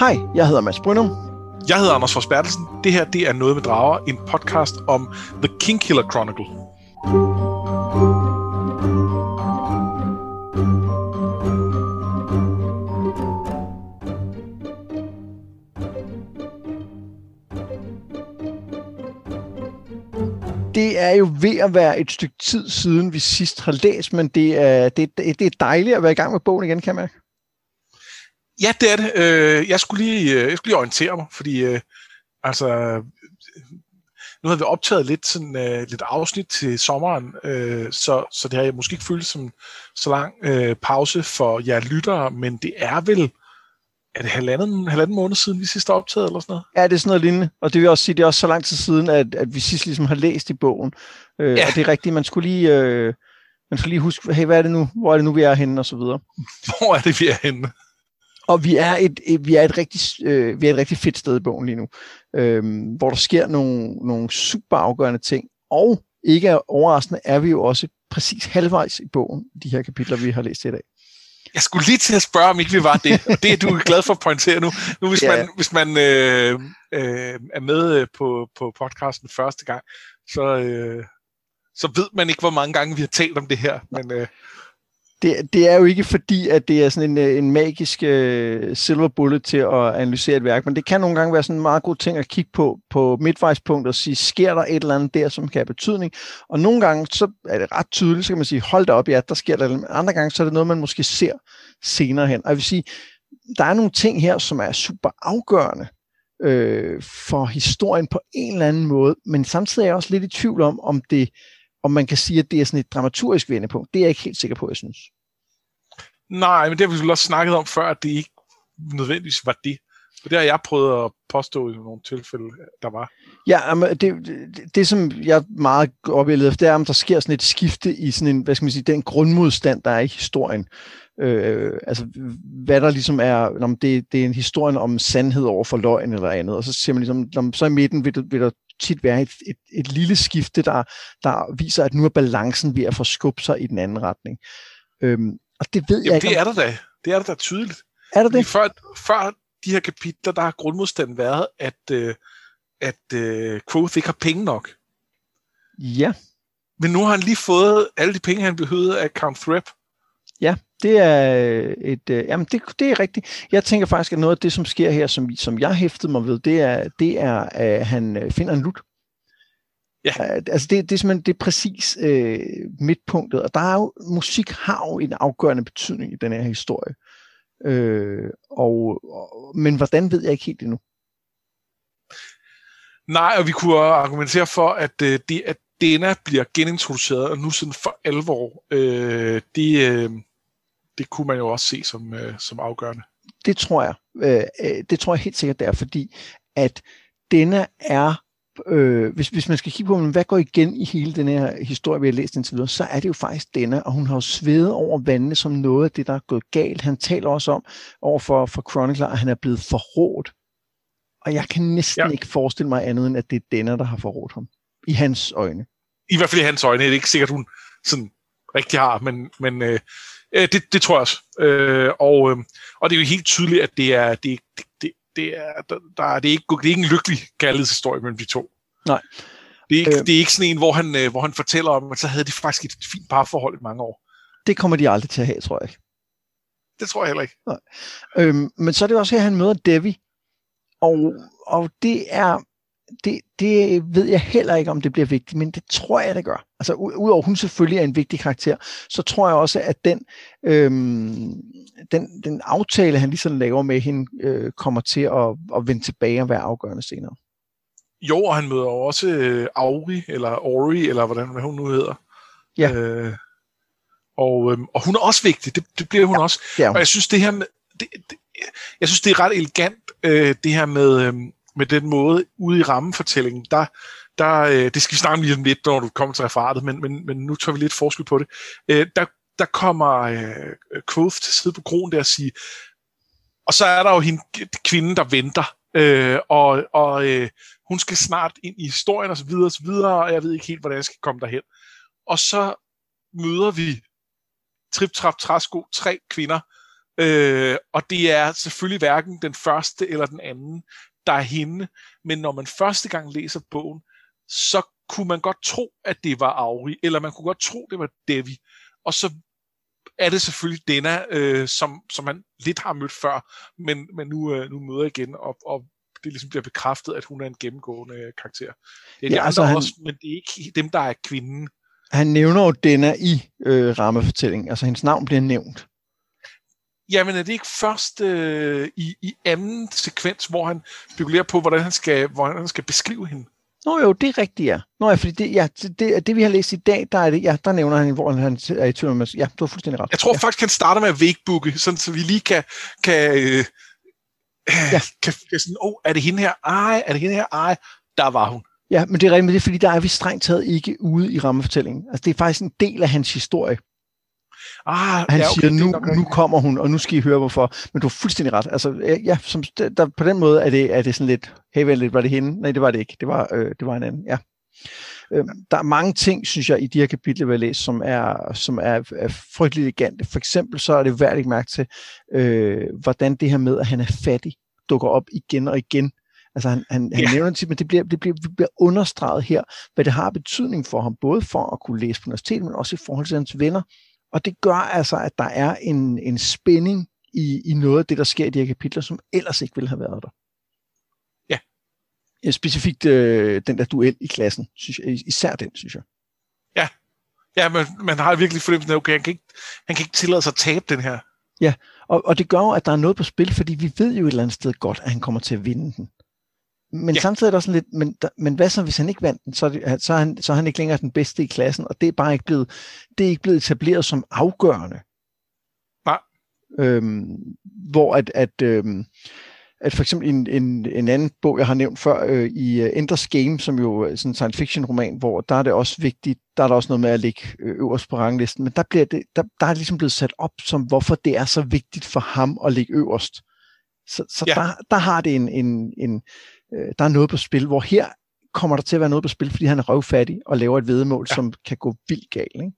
Hej, jeg hedder Mads Brynum. Jeg hedder Anders Forsbertelsen. Det her det er Noget med Drager, en podcast om The Kingkiller Chronicle. Det er jo ved at være et stykke tid siden, vi sidst har læst, men det er, det, det er dejligt at være i gang med bogen igen, kan man Ja, det er det. Øh, jeg skulle lige, øh, jeg skulle lige orientere mig, fordi øh, altså, nu har vi optaget lidt, sådan, uh, lidt afsnit til sommeren, uh, så, så det har jeg måske ikke følt som så lang uh, pause for jer lyttere, men det er vel er det halvanden, halvanden måned siden, vi sidst optaget, eller sådan noget? Ja, det er sådan noget lignende. Og det vil også sige, det er også så lang tid siden, at, at vi sidst ligesom har læst i bogen. Øh, ja. Og det er rigtigt, man skulle lige... Øh, man skulle lige huske, hey, hvad er det nu? Hvor er det nu, vi er henne, og så videre. Hvor er det, vi er henne? Og vi er et, et, vi er et, rigtig, øh, vi er et rigtig fedt sted i bogen lige nu, øh, hvor der sker nogle, nogle super afgørende ting. Og ikke overraskende er vi jo også præcis halvvejs i bogen, de her kapitler, vi har læst i dag. Jeg skulle lige til at spørge, om ikke vi var det. Og det er du glad for at pointere nu. Nu hvis ja. man, hvis man øh, øh, er med øh, på, på podcasten første gang, så, øh, så ved man ikke, hvor mange gange vi har talt om det her. Men, øh, det, det er jo ikke fordi, at det er sådan en, øh, en magisk øh, silver bullet til at analysere et værk, men det kan nogle gange være sådan en meget god ting at kigge på på midtvejspunkt og sige, sker der et eller andet der, som kan have betydning? Og nogle gange, så er det ret tydeligt, så kan man sige, hold da op, ja, der sker der men andre gange, så er det noget, man måske ser senere hen. Og jeg vil sige, der er nogle ting her, som er super afgørende øh, for historien på en eller anden måde, men samtidig er jeg også lidt i tvivl om, om det om man kan sige, at det er sådan et dramaturgisk vendepunkt. Det er jeg ikke helt sikker på, jeg synes. Nej, men det har vi jo også snakket om før, at det ikke nødvendigvis var det. Og det har jeg prøvet at påstå i nogle tilfælde, der var. Ja, men det, det, det som jeg meget oplevet efter, det er, om der sker sådan et skifte i sådan en, hvad skal man sige, den grundmodstand, der er i historien. Øh, altså, hvad der ligesom er, om det, det er en historie om sandhed over for løgn eller andet, og så siger man ligesom, når, så i midten vil, vil der tit være et, et, et lille skifte, der, der viser, at nu er balancen ved at forskubbe sig i den anden retning. Øhm, og det ved Jamen, jeg ikke. det er der da. Det er der da tydeligt. Er der det? Før, før de her kapitler, der har grundmodstanden været, at, øh, at øh, Quoth ikke har penge nok. Ja. Men nu har han lige fået alle de penge, han behøvede af Count Threp. Ja, det er et, øh, jamen det, det er rigtigt. Jeg tænker faktisk, at noget af det, som sker her, som, som jeg hæftede mig ved, det er, det er at han øh, finder en lut. Ja. Altså det, det er simpelthen det er præcis øh, midtpunktet, og der er jo, musik har jo en afgørende betydning i den her historie. Øh, og, og, men hvordan ved jeg ikke helt endnu. Nej, og vi kunne argumentere for, at øh, det, at Dena bliver genintroduceret, og nu sådan for alvor, øh, det, øh, det kunne man jo også se som, øh, som afgørende. Det tror jeg. Øh, øh det tror jeg helt sikkert, det er, fordi at denne er øh, hvis, hvis man skal kigge på, hvad går igen i hele den her historie, vi har læst indtil videre, så er det jo faktisk denne, og hun har jo svedet over vandene som noget af det, der er gået galt. Han taler også om over for, for Chronicler, at han er blevet forrådt. Og jeg kan næsten ja. ikke forestille mig andet, end at det er denne, der har forrådt ham. I hans øjne. I hvert fald i hans øjne. Det er ikke sikkert, hun sådan rigtig har, men, men øh, øh det, det tror jeg også. Øh, og, øh, og det er jo helt tydeligt, at det er, det, det, det, er, der, der, det er, ikke, det er ikke en lykkelig kærlighedshistorie mellem de to. Nej. Det er ikke, øh, det er ikke sådan en, hvor han, øh, hvor han fortæller om, at så havde de faktisk et fint parforhold i mange år. Det kommer de aldrig til at have, tror jeg ikke. Det tror jeg heller ikke. Nej. Øhm, men så er det også her, han møder Devi. Og, og det er, det, det ved jeg heller ikke, om det bliver vigtigt, men det tror jeg, det gør. Altså udover hun selvfølgelig er en vigtig karakter, så tror jeg også, at den, øhm, den, den aftale, han ligesom laver med hende, øh, kommer til at, at vende tilbage og være afgørende senere. Jo, og han møder jo også øh, Auri, eller Ori, eller hvordan hvad hun nu hedder. Ja. Øh, og, øh, og hun er også vigtig, det, det bliver hun ja, også. Ja. Og jeg synes, det her med, det, det, jeg synes, det er ret elegant, øh, det her med, øh, med den måde ude i rammefortællingen, der, der øh, det skal vi snakke lige om lidt, når du kommer til referatet, men, men, men nu tager vi lidt forskel på det. Øh, der, der kommer øh, Quoth til side på kronen der og sige, og så er der jo hende, kvinden, der venter, øh, og, og øh, hun skal snart ind i historien og så videre og videre, og jeg ved ikke helt, hvordan jeg skal komme derhen. Og så møder vi Trip Trap Træsko, tre kvinder, Øh, og det er selvfølgelig hverken den første eller den anden, der er hende. Men når man første gang læser bogen, så kunne man godt tro, at det var Auri, eller man kunne godt tro, det var Devi. Og så er det selvfølgelig Dena, øh, som, som man lidt har mødt før, men, men nu, øh, nu møder igen, og, og det ligesom bliver bekræftet, at hun er en gennemgående øh, karakter. Det er de ja, altså andre han, også, men det er ikke dem, der er kvinden. Han nævner jo Dena i øh, rammefortællingen, altså hendes navn bliver nævnt. Jamen er det ikke først øh, i, i anden sekvens, hvor han spekulerer på, hvordan han skal, hvordan han skal beskrive hende? Nå jo, det er rigtigt, ja. Nå ja, fordi det, ja, det, det, vi har læst i dag, der, er det, ja, der nævner han, hvor han er i tvivl med. Ja, du har fuldstændig ret. Jeg tror ja. faktisk, han starter med at vægbooke, sådan så vi lige kan, kan, øh, ja. kan, kan sådan, åh, oh, er det hende her? Ej, er det hende her? Ej, der var hun. Ja, men det er rigtigt, men det er fordi, der er vi strengt taget ikke ude i rammefortællingen. Altså, det er faktisk en del af hans historie. Ah, han ja, okay, siger, nu, nu kommer hun, og nu skal I høre hvorfor. Men du har fuldstændig ret. Altså, ja, som, der, på den måde er det, er det sådan lidt, hey, vel, var det hende? Nej, det var det ikke. Det var, øh, det var en anden, ja. Øh, der er mange ting, synes jeg, i de her kapitler, vi har læst, som er, som er, er frygteligt elegante. For eksempel så er det værd at mærke til, øh, hvordan det her med, at han er fattig, dukker op igen og igen. Altså han, han, han ja. nævner det, men det bliver, det, bliver, det bliver understreget her, hvad det har betydning for ham, både for at kunne læse på universitetet, men også i forhold til hans venner. Og det gør altså, at der er en, en spænding i, i noget af det, der sker i de her kapitler, som ellers ikke ville have været der. Ja. ja specifikt øh, den der duel i klassen, synes jeg, især den, synes jeg. Ja, ja men man har virkelig fornemmelsen af, okay, han kan, ikke, han kan ikke tillade sig at tabe den her. Ja, og, og det gør jo, at der er noget på spil, fordi vi ved jo et eller andet sted godt, at han kommer til at vinde den. Men ja. samtidig er der sådan lidt, men, men hvad så, hvis han ikke vandt den, så er, det, så, er han, så er han ikke længere den bedste i klassen, og det er bare ikke blevet, det er ikke blevet etableret som afgørende. Nej. Øhm, hvor at, at, øhm, at for eksempel en, en, en anden bog, jeg har nævnt før, øh, i uh, Enders Game, som jo er sådan en science fiction roman, hvor der er det også vigtigt, der er der også noget med at ligge øh, øverst på ranglisten, men der, bliver det, der, der er ligesom blevet sat op som, hvorfor det er så vigtigt for ham at ligge øverst. Så, så ja. der, der har det en, en, en, øh, der er noget på spil, hvor her kommer der til at være noget på spil, fordi han er røvfattig og laver et vedemål, ja. som kan gå vildt galt. Ikke?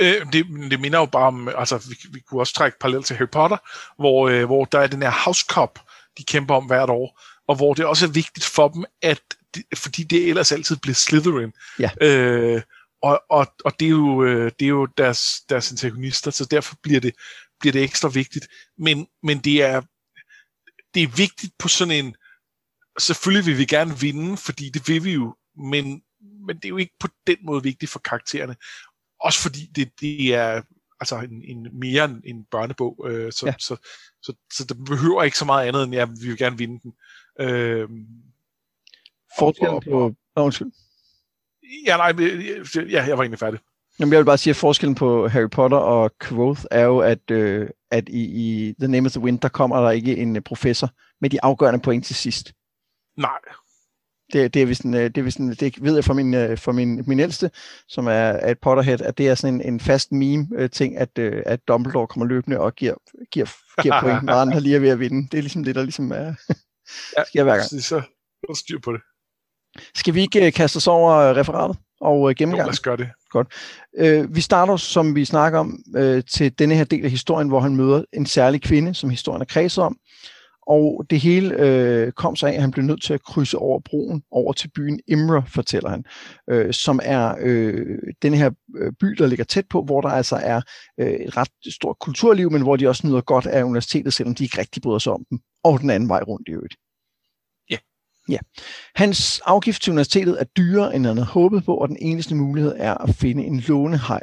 Øh, det, det minder jo bare om, altså vi, vi kunne også trække parallel til Harry Potter, hvor, øh, hvor der er den her house cup, de kæmper om hvert år, og hvor det også er vigtigt for dem, at de, fordi det ellers altid bliver Slytherin. Ja. Øh, og, og, og det er jo, øh, det er jo deres, deres antagonister, så derfor bliver det, bliver det ekstra vigtigt. Men, men det er det er vigtigt på sådan en selvfølgelig vil vi gerne vinde, fordi det vil vi jo, men, men det er jo ikke på den måde vigtigt for karaktererne. Også fordi det, det er altså en, en mere end en børnebog, øh, så, ja. så, så, så, det behøver ikke så meget andet end, ja, vi vil gerne vinde den. Øh, Forskellen på... Oh, undskyld. Ja, nej, ja, jeg var egentlig færdig. Jamen, jeg vil bare sige, at forskellen på Harry Potter og Quoth er jo, at, øh, at i, i The Name of the Wind, der kommer der ikke en professor med de afgørende point til sidst. Nej. Det, det er en, øh, det, er en, det ved jeg fra min, øh, fra min, min ældste, som er, er et Potterhead, at det er sådan en, en fast meme-ting, at, øh, at Dumbledore kommer løbende og giver, giver, giver point, når andre lige er ved at vinde. Det er ligesom det, der ligesom er, ja, sker hver gang. Så er styr på det. Skal vi ikke kaste os over referatet og gennemgang? Jo, lad os gøre det. Godt. Øh, vi starter, som vi snakker om, øh, til denne her del af historien, hvor han møder en særlig kvinde, som historien er kredset om. Og det hele øh, kom så af, at han blev nødt til at krydse over broen over til byen Imra, fortæller han, øh, som er øh, den her øh, by, der ligger tæt på, hvor der altså er øh, et ret stort kulturliv, men hvor de også nyder godt af universitetet, selvom de ikke rigtig bryder sig om dem, og den anden vej rundt i øvrigt. Ja. Hans afgift til universitetet er dyrere, end han havde håbet på, og den eneste mulighed er at finde en lånehej.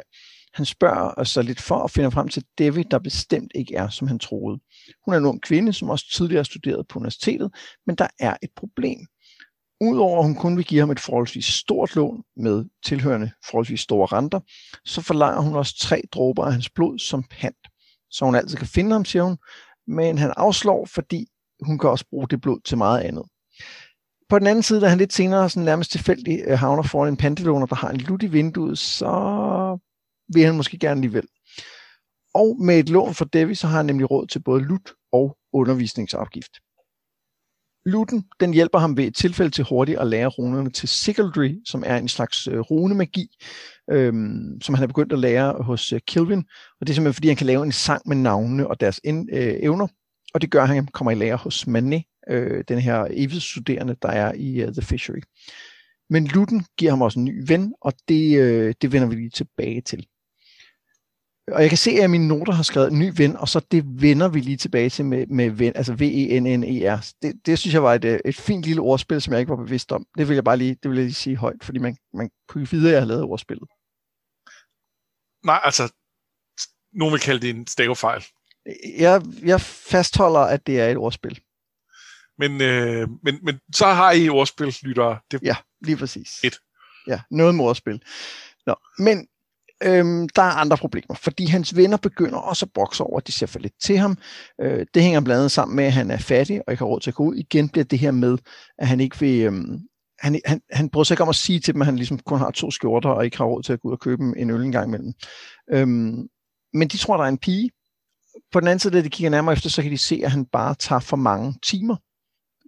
Han spørger os så lidt for at finde frem til David, der bestemt ikke er, som han troede. Hun er en ung kvinde, som også tidligere har studeret på universitetet, men der er et problem. Udover at hun kun vil give ham et forholdsvis stort lån med tilhørende forholdsvis store renter, så forlanger hun også tre dråber af hans blod som pant, så hun altid kan finde ham, siger hun, men han afslår, fordi hun kan også bruge det blod til meget andet. På den anden side, da han lidt senere sådan nærmest tilfældigt øh, havner foran en pantelåner, der har en lut i vinduet, så vil han måske gerne alligevel. Og med et lån fra Devi, så har han nemlig råd til både lut og undervisningsafgift. Luten, den hjælper ham ved et tilfælde til hurtigt at lære runerne til Sigildry, som er en slags øh, runemagi, øhm, som han har begyndt at lære hos øh, Kilvin. Og det er simpelthen, fordi han kan lave en sang med navnene og deres ind, øh, evner. Og det gør, at han kommer i lære hos Manet, øh, den her evighedsstuderende, der er i uh, The Fishery. Men Luten giver ham også en ny ven, og det, øh, det vender vi lige tilbage til. Og jeg kan se, at mine noter har skrevet ny ven, og så det vender vi lige tilbage til med, med ven, altså V-E-N-N-E-R. Det, det synes jeg var et, øh, et fint lille ordspil, som jeg ikke var bevidst om. Det vil jeg bare lige, det vil jeg lige sige højt, fordi man, man kunne vide, at jeg har lavet ordspillet. Nej, altså, nogen vil kalde det en stavefejl. Jeg, jeg fastholder, at det er et ordspil. Men, øh, men, men så har I ordspil, lyttere. Det... Ja, lige præcis. Et. Ja, noget med ordspil. Nå, men øhm, der er andre problemer, fordi hans venner begynder også at brokse over, at de ser for lidt til ham. Øh, det hænger blandt andet sammen med, at han er fattig og ikke har råd til at gå ud. Igen bliver det her med, at han ikke vil... Øhm, han, han, han bryder sig ikke om at sige til dem, at han ligesom kun har to skjorter og ikke har råd til at gå ud og købe en øl en gang imellem. Øhm, men de tror, der er en pige. På den anden side, da de kigger nærmere efter, så kan de se, at han bare tager for mange timer.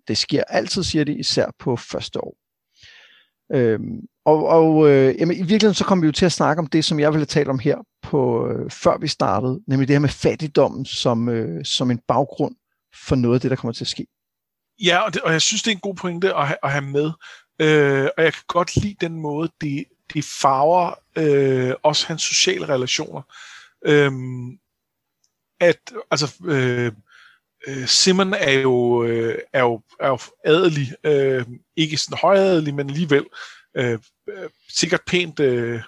Det sker altid, siger de, især på første år. Øhm, og og øh, jamen, i virkeligheden så kommer vi jo til at snakke om det, som jeg ville tale om her, på, øh, før vi startede, nemlig det her med fattigdommen som, øh, som en baggrund for noget af det, der kommer til at ske. Ja, og, det, og jeg synes, det er en god pointe at have, at have med. Øh, og jeg kan godt lide den måde, det, de farver øh, også hans sociale relationer. Øh, at, altså, øh, øh, Simon er jo, øh, er jo, er jo adelig, øh, ikke sådan højadelig, men alligevel øh, øh, sikkert pænt, øh,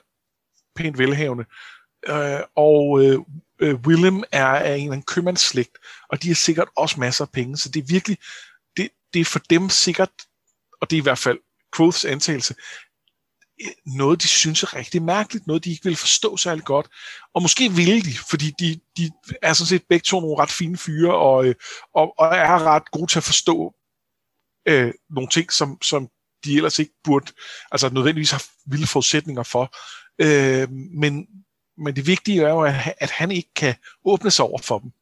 pænt velhavende. Øh, og øh, øh, Willem er af en eller anden købmandsslægt, og de har sikkert også masser af penge, så det er virkelig, det, det er for dem sikkert, og det er i hvert fald Quoths antagelse, noget, de synes er rigtig mærkeligt, noget, de ikke vil forstå særlig godt. Og måske vil de, fordi de, de er sådan set begge to nogle ret fine fyre, og, øh, og, og er ret gode til at forstå øh, nogle ting, som, som de ellers ikke burde, altså nødvendigvis har vilde forudsætninger for. Øh, men, men det vigtige er jo, at, at han ikke kan åbne sig over for dem.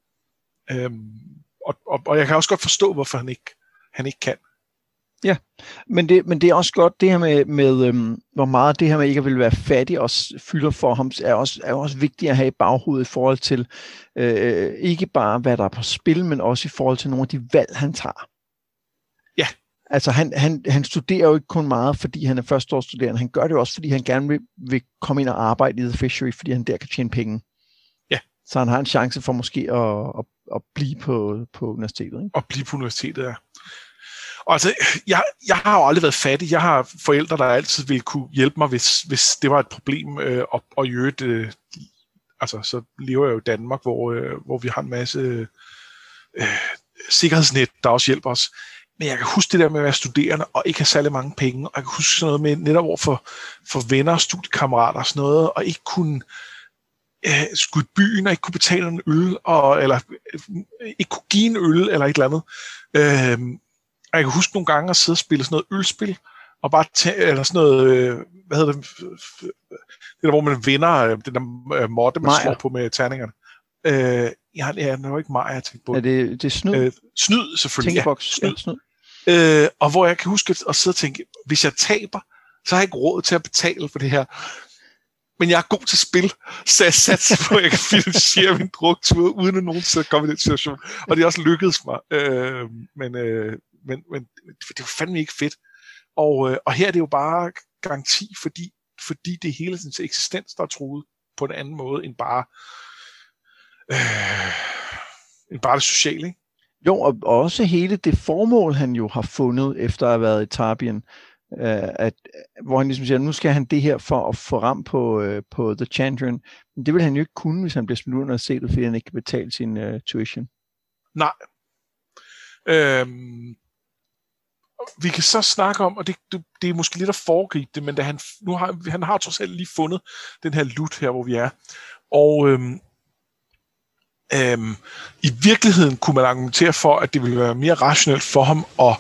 Øh, og, og, og jeg kan også godt forstå, hvorfor han ikke, han ikke kan. Ja, men det, men det er også godt det her med, med øhm, hvor meget det her med ikke at ville være fattig også fylder for ham, er også, er også vigtigt at have i baghovedet i forhold til øh, ikke bare hvad der er på spil, men også i forhold til nogle af de valg, han tager. Ja. Altså han, han, han studerer jo ikke kun meget, fordi han er førsteårsstuderende, han gør det også, fordi han gerne vil, vil komme ind og arbejde i The Fishery, fordi han der kan tjene penge. Ja. Så han har en chance for måske at, at, at blive på, på universitetet. Ikke? At blive på universitetet, ja. Og altså, jeg, jeg har jo aldrig været fattig. Jeg har forældre, der altid ville kunne hjælpe mig, hvis, hvis det var et problem. Øh, og, og i øvrigt, øh, altså, så lever jeg jo i Danmark, hvor, øh, hvor vi har en masse øh, sikkerhedsnet, der også hjælper os. Men jeg kan huske det der med at være studerende og ikke have særlig mange penge. Og jeg kan huske sådan noget med netop over for, for venner og studiekammerater og sådan noget, og ikke kunne øh, skulle i byen og ikke kunne betale en øl, og, eller øh, ikke kunne give en øl eller et eller andet. Øh, jeg kan huske nogle gange at sidde og spille sådan noget ølspil, og bare tage, eller sådan noget, øh, hvad hedder det, det der, hvor man vinder øh, den der øh, måtte, man Maja. slår på med terningerne. Øh, jeg, ja, det var ikke mig, jeg tænkte på. Er det, det er snyd? Øh, snyd, selvfølgelig. Ja, snyd. Ja, snyd. Øh, og hvor jeg kan huske at sidde og tænke, hvis jeg taber, så har jeg ikke råd til at betale for det her. Men jeg er god til spil, så jeg satser på, at jeg kan finansiere min druktur, uden at nogen til at komme i den situation. Og det er også lykkedes mig. Øh, men, øh, men, men det var fandme ikke fedt. Og, øh, og her er det jo bare garanti, fordi, fordi det er hele sin eksistens, der er truet på en anden måde end bare, øh, end bare det sociale. Ikke? Jo, og også hele det formål, han jo har fundet efter at have været i Tarbien, øh, at, hvor han ligesom siger, nu skal han det her for at få ram på, øh, på The Chandrian. Men det vil han jo ikke kunne, hvis han bliver smidt ud af universitetet, fordi han ikke kan betale sin øh, tuition. Nej. Øhm, vi kan så snakke om, og det, det, det er måske lidt at foregribe det, men da han, nu har, han har trods alt lige fundet den her lut her, hvor vi er. Og øhm, øhm, i virkeligheden kunne man argumentere for, at det ville være mere rationelt for ham at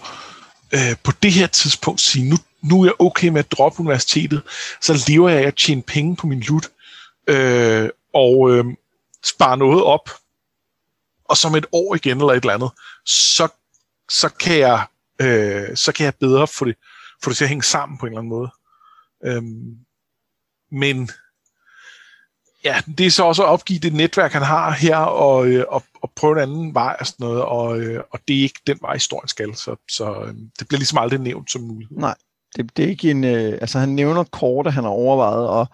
øh, på det her tidspunkt sige, nu, nu er jeg okay med at droppe universitetet, så lever jeg af at tjene penge på min lut, øh, og øh, spare noget op, og som et år igen eller et eller andet, så, så kan jeg øh, så kan jeg bedre få det, få det til at hænge sammen på en eller anden måde. Øhm, men ja, det er så også at opgive det netværk, han har her, og, øh, og, og prøve en anden vej og sådan noget, og, øh, og det er ikke den vej, historien skal, så, så øh, det bliver ligesom aldrig nævnt som mulighed. Nej, det, det er ikke en, øh, altså han nævner kort, at han har overvejet at,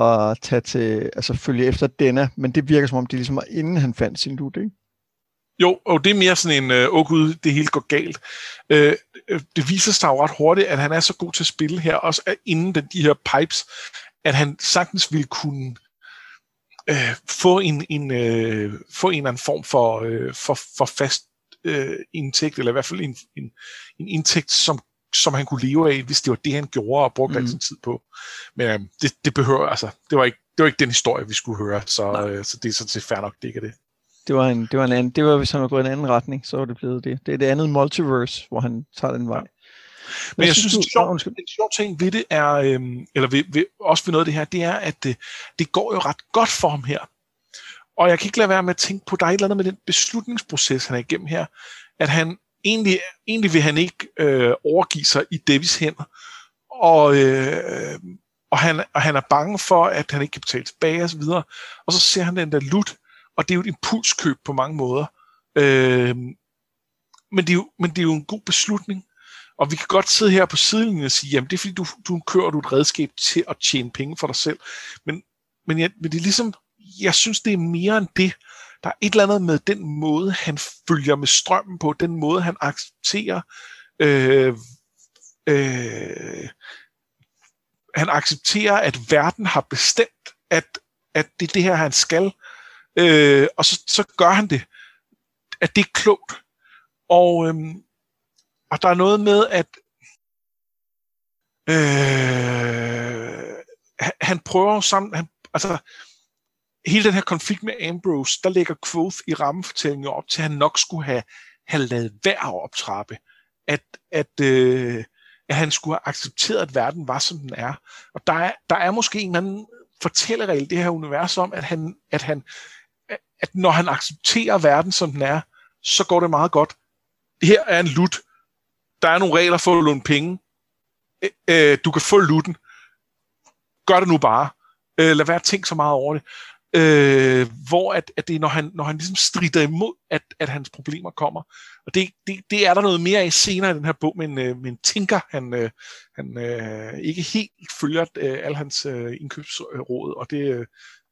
at tage til, altså følge efter denne, men det virker som om, det ligesom inden han fandt sin lut, ikke? Jo, og det er mere sådan en, øh, åh gud, det hele går galt. Øh, det viser sig jo ret hurtigt, at han er så god til at spille her, også inden den, de her pipes, at han sagtens ville kunne øh, få en, en, øh, få en eller anden form for, øh, for, for fast øh, indtægt, eller i hvert fald en, en, en indtægt, som, som han kunne leve af, hvis det var det, han gjorde og brugte mm. sin tid på. Men øh, det, det behøver, altså, det var, ikke, det var ikke den historie, vi skulle høre, så, øh, så det er sådan set fair nok, det ikke er det. Det var, en, det var en anden, det var, hvis han var gået en anden retning, så var det blevet det. Det er det andet multiverse, hvor han tager den vej. Ja. Men jeg synes, det sjov, en sjov ting ved det er, øhm, eller ved, ved, også ved noget af det her, det er, at det, det går jo ret godt for ham her. Og jeg kan ikke lade være med at tænke på, der er et eller andet med den beslutningsproces, han er igennem her, at han egentlig, egentlig vil han ikke øh, overgive sig i Davis hænder, og, øh, og, han, og han er bange for, at han ikke kan betale tilbage osv., og så ser han den der lut, og det er jo et impulskøb på mange måder. Øh, men, det er jo, men det er jo en god beslutning, og vi kan godt sidde her på sidelinjen og sige, jamen det er fordi, du, du kører du et redskab til at tjene penge for dig selv. Men, men, jeg, men det er ligesom, jeg synes, det er mere end det. Der er et eller andet med den måde, han følger med strømmen på, den måde, han accepterer øh, øh, han accepterer, at verden har bestemt, at, at det er det her, han skal, øh, og så, så gør han det. At det er klogt. Og, øhm, og der er noget med, at øh, han, prøver sammen, han, altså hele den her konflikt med Ambrose, der ligger Quoth i rammefortællingen op til, at han nok skulle have, have lavet værd at optrappe. At, at, øh, at han skulle have accepteret, at verden var, som den er. Og der er, der er måske en eller anden fortælleregel i det her univers om, at han, at han at når han accepterer verden, som den er, så går det meget godt. Her er en lut der er nogle regler for at låne penge. Øh, du kan få lutten. Gør det nu bare. Øh, lad være at tænke så meget over det. Øh, hvor at, at det er, når han, når han ligesom strider imod, at, at hans problemer kommer. Og det, det, det er der noget mere i senere i den her bog, men, øh, men tænker, han, øh, han øh, ikke helt følger øh, al hans øh, indkøbsråd, og det, øh,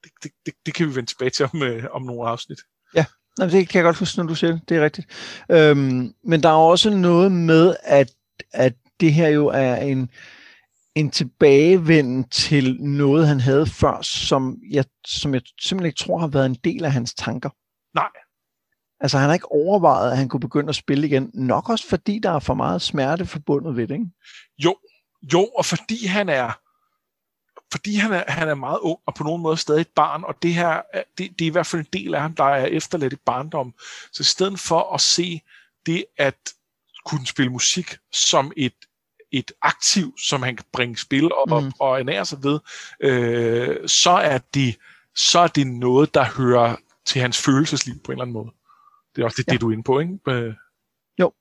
det, det, det, det kan vi vende tilbage til om, øh, om nogle afsnit. Ja, Nej, det kan jeg godt huske, når du siger det. Det er rigtigt. Øhm, men der er også noget med, at, at det her jo er en, en tilbagevenden til noget, han havde før, som jeg, som jeg simpelthen ikke tror har været en del af hans tanker. Nej. Altså, han har ikke overvejet, at han kunne begynde at spille igen. Nok også fordi, der er for meget smerte forbundet ved det, ikke? Jo, jo, og fordi han er fordi han er, han er meget ung og på nogen måde stadig et barn, og det her, det, det er i hvert fald en del af ham, der er efterladt i barndom. Så i stedet for at se det at kunne spille musik som et, et aktiv, som han kan bringe spil og, mm. og ernære sig ved, øh, så, er det, så er det noget, der hører til hans følelsesliv på en eller anden måde. Det er også det, ja. det du er inde på, ikke? Øh. Jo.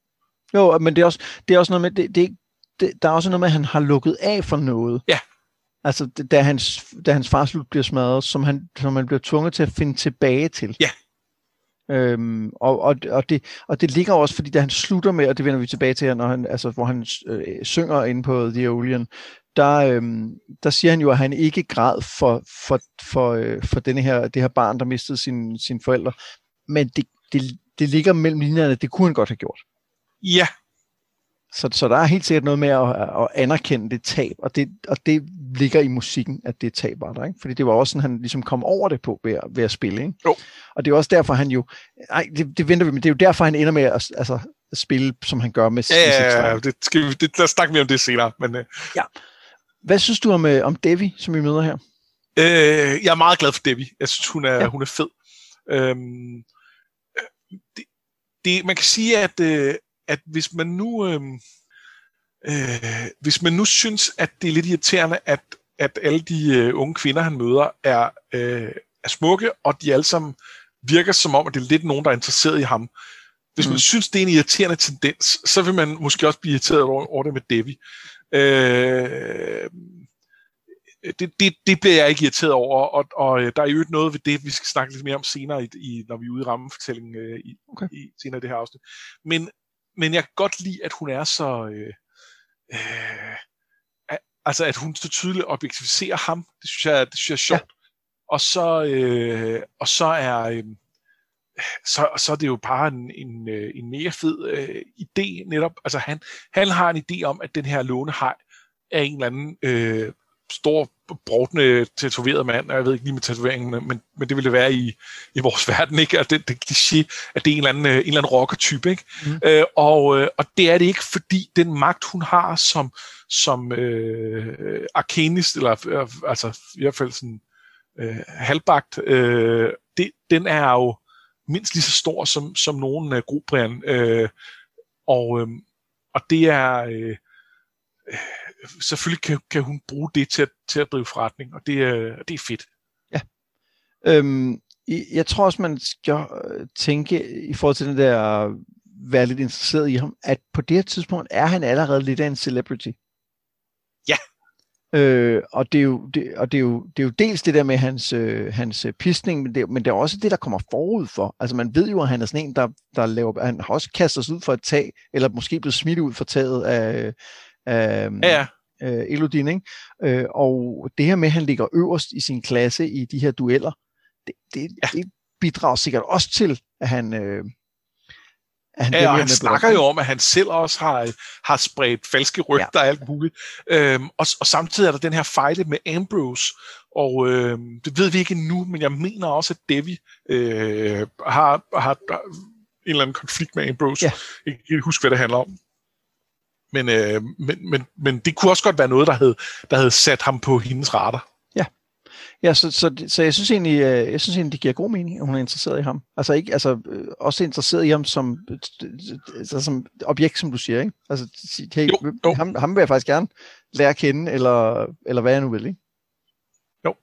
Jo, men det er også, det er også noget med, det, det, det, der er også noget med, at han har lukket af for noget. Ja. Altså, da hans, da hans farslut bliver smadret, som han, som han bliver tvunget til at finde tilbage til. Ja. Øhm, og, og, og, det, og det ligger også, fordi da han slutter med, og det vender vi tilbage til her, når han, altså, hvor han øh, synger inde på The Aeolian, der, øhm, der siger han jo, at han ikke græd for, for, for, øh, for denne her, det her barn, der mistede sin, sine forældre. Men det, det, det ligger mellem linjerne, det kunne han godt have gjort. Ja, så, så der er helt sikkert noget med at, at anerkende det tab, og det, og det ligger i musikken, at det tab var der. Ikke? Fordi det var også sådan, han ligesom kom over det på ved at, ved at spille. Ikke? Jo. Og det er også derfor, han jo... Nej, det, det venter vi, men det er jo derfor, han ender med at, altså, at spille, som han gør med Ja, ja, ja det skal vi, det, der snakker vi om det senere. Men, uh... ja. Hvad synes du om, øh, om Devi, som vi møder her? Øh, jeg er meget glad for Devi. Jeg synes, hun er, ja. hun er fed. Øhm, øh, det, det, man kan sige, at, øh, at hvis man nu øh, øh, hvis man nu synes, at det er lidt irriterende, at, at alle de øh, unge kvinder, han møder, er, øh, er smukke, og de alle sammen virker som om, at det er lidt nogen, der er interesseret i ham, Hvis man mm. synes, det er en irriterende tendens, så vil man måske også blive irriteret over, over det med Devi. Øh, det, det, det bliver jeg ikke irriteret over, og, og øh, der er jo ikke noget ved det, vi skal snakke lidt mere om senere, i, i, når vi er ude i rammefortællingen øh, i, okay. i senere i det her afsnit. Men, men jeg kan godt lide, at hun er så... Øh, øh, altså, at hun så tydeligt objektificerer ham. Det synes jeg, det synes jeg er sjovt. Ja. Og så, øh, og så er... Øh, så, så er det jo bare en, en, øh, en mega fed øh, idé netop. Altså han, han har en idé om, at den her lånehej er en eller anden øh, stor, brodende, tatoveret mand, og jeg ved ikke lige med tatoveringen, men, men det ville være i, i vores verden, ikke? At det, det kliché, at det er en eller anden, en eller anden rocker-type, ikke? Mm. Øh, og, øh, og det er det ikke, fordi den magt, hun har som, som øh, arkanist, eller øh, altså i hvert fald sådan øh, halvbagt, øh, det, den er jo mindst lige så stor som, som nogen af Grobrian. Øh, og, øh, og det er... Øh, selvfølgelig kan, kan hun bruge det til at, til at drive forretning, og det, er, det er fedt. Ja. Øhm, jeg tror også, man skal øh, tænke i forhold til den der være lidt interesseret i ham, at på det her tidspunkt er han allerede lidt af en celebrity. Ja. Øh, og det er, jo, det, og det, er jo, det er jo dels det der med hans, øh, hans øh, pisning, men det, men det er også det, der kommer forud for. Altså man ved jo, at han er sådan en, der, der laver, han har også kastet sig ud for et tag, eller måske blevet smidt ud for taget af, af ja, ja. Øh, Elodin. Ikke? Øh, og det her med, at han ligger øverst i sin klasse i de her dueller, det, det, ja. det bidrager sikkert også til, at han... Øh, at han ja, og han snakker jo om, at han selv også har, har spredt falske rygter ja. og alt muligt. Øhm, og, og samtidig er der den her fejde med Ambrose, og øh, det ved vi ikke nu, men jeg mener også, at Devi øh, har, har en eller anden konflikt med Ambrose. Ja. Jeg kan ikke huske, hvad det handler om. Men, øh, men, men, men det kunne også godt være noget, der havde, der havde sat ham på hendes radar. Ja, ja så, så, så jeg synes egentlig, øh, jeg synes egentlig, det giver god mening, at hun er interesseret i ham. Altså ikke, altså øh, også interesseret i ham som, altså, som objekt, som du siger, ikke? Altså, hey, jo, jo. Ham, ham vil jeg faktisk gerne lære at kende, eller, eller hvad jeg nu vil, ikke? Jo.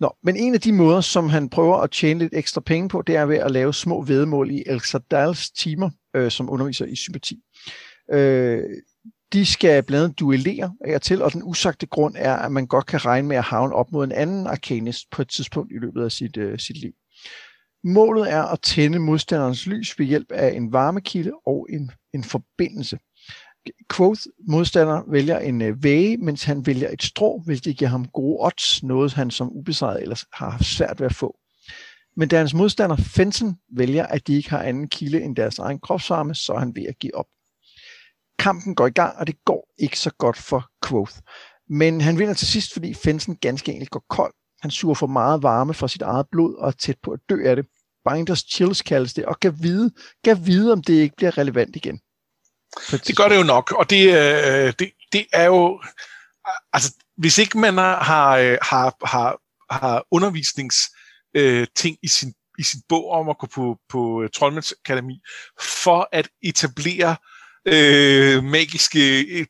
Nå, men en af de måder, som han prøver at tjene lidt ekstra penge på, det er ved at lave små vedmål i El Sadals timer, øh, som underviser i sympati. Øh, de skal blandt andet duellere af og til, og den usagte grund er, at man godt kan regne med at havne op mod en anden arkanist på et tidspunkt i løbet af sit, øh, sit liv. Målet er at tænde modstanderens lys ved hjælp af en varmekilde og en, en forbindelse. Quoth modstander vælger en øh, væge, mens han vælger et strå, hvilket giver ham gode odds, noget han som ubesejret ellers har haft svært ved at få. Men da hans modstander Fensen vælger, at de ikke har anden kilde end deres egen kropsvarme, så er han ved at give op. Kampen går i gang, og det går ikke så godt for Quoth. Men han vinder til sidst, fordi Fensen ganske enkelt går kold. Han suger for meget varme fra sit eget blod og er tæt på at dø af det. Binders chills kaldes det, og kan vide, kan vide om det ikke bliver relevant igen. Det gør det jo nok, og det, øh, det, det er jo... Altså, hvis ikke man har, har, øh, har, har undervisnings øh, ting i sin, i sin bog om at gå på, på øh, Troldmandsakademi, for at etablere øh, magiske øh,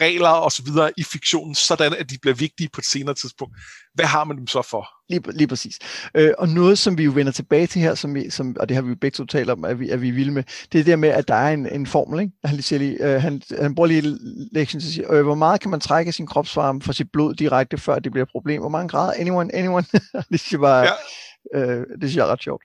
regler og så videre i fiktionen, sådan at de bliver vigtige på et senere tidspunkt. Hvad har man dem så for? Lige, lige præcis. Øh, og noget, som vi jo vender tilbage til her, som vi, som, og det har vi jo begge to talt om, at vi, at vi er vilde med, det er det der med, at der er en, en formel. Ikke? Han, siger lige, øh, han, han bruger lige lektionen til at sige, øh, hvor meget kan man trække sin kropsvarme fra sit blod direkte, før det bliver et problem? Hvor mange grader? Anyone? Anyone? det synes jeg bare, ja. øh, det synes jeg er ret sjovt.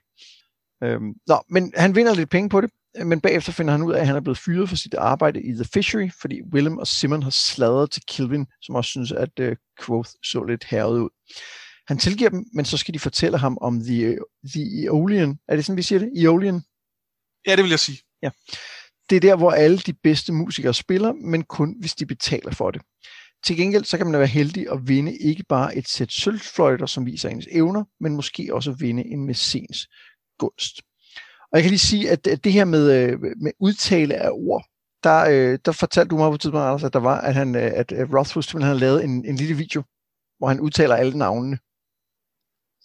Øh, nå, men han vinder lidt penge på det, men bagefter finder han ud af, at han er blevet fyret for sit arbejde i The Fishery, fordi Willem og Simon har sladret til Kilvin, som også synes, at uh, Quoth så lidt herret ud. Han tilgiver dem, men så skal de fortælle ham om The, the Eolian. Er det sådan, vi siger det? Eolian? Ja, det vil jeg sige. Ja. Det er der, hvor alle de bedste musikere spiller, men kun hvis de betaler for det. Til gengæld så kan man være heldig at vinde ikke bare et sæt sølvfløjter, som viser ens evner, men måske også vinde en messens gunst. Og jeg kan lige sige, at det her med, øh, med udtale af ord, der, øh, der fortalte du mig på et tidspunkt, Anders, at der var, at, han, øh, at Rothfuss simpelthen havde lavet en, en lille video, hvor han udtaler alle navnene,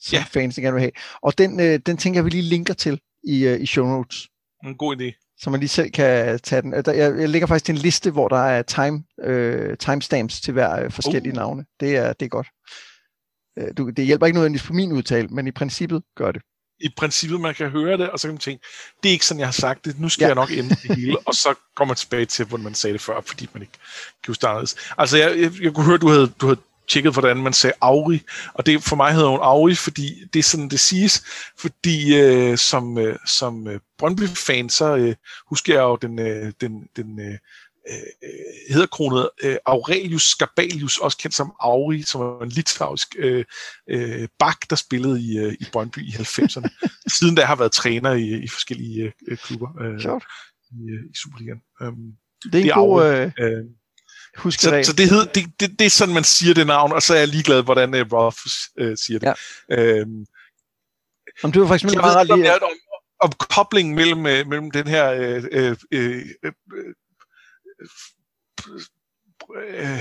som ja. fans gerne vil have. Og den, den tænker jeg, vi lige linker til i, i show notes. En god idé. Så man lige selv kan tage den. Jeg, jeg lægger faktisk en liste, hvor der er time, øh, timestamps til hver forskellige uh. navne. Det er, det er godt. Du, det hjælper ikke nødvendigvis på min udtale, men i princippet gør det. I princippet, man kan høre det, og så kan man tænke, det er ikke sådan, jeg har sagt det, nu skal ja. jeg nok ændre det hele, og så kommer man tilbage til, hvordan man sagde det før, fordi man ikke kan huske det Altså, jeg, jeg, jeg kunne høre, du havde, du havde tjekket, hvordan man sagde Auri, og det for mig hedder hun Auri, fordi det er sådan, det siges, fordi øh, som, øh, som øh, Brøndby-fan, så øh, husker jeg jo den, øh, den, den øh, øh, hedderkronet øh, Aurelius Scabalius, også kendt som Auri, som var en litauisk øh, øh, bak, der spillede i, øh, i Brøndby i 90'erne. Siden da har været træner i, i forskellige øh, klubber øh, i, øh, i Superligaen. Um, det er en det er god... Auri, øh... øh Husk så, så det, hed, det, det, det er sådan, man siger det navn, og så er jeg ligeglad, hvordan uh, Rolf uh, siger det. Ja. Øhm, om du var faktisk meget lige... Om, om koblingen mellem, uh, mellem den her uh, uh, øh,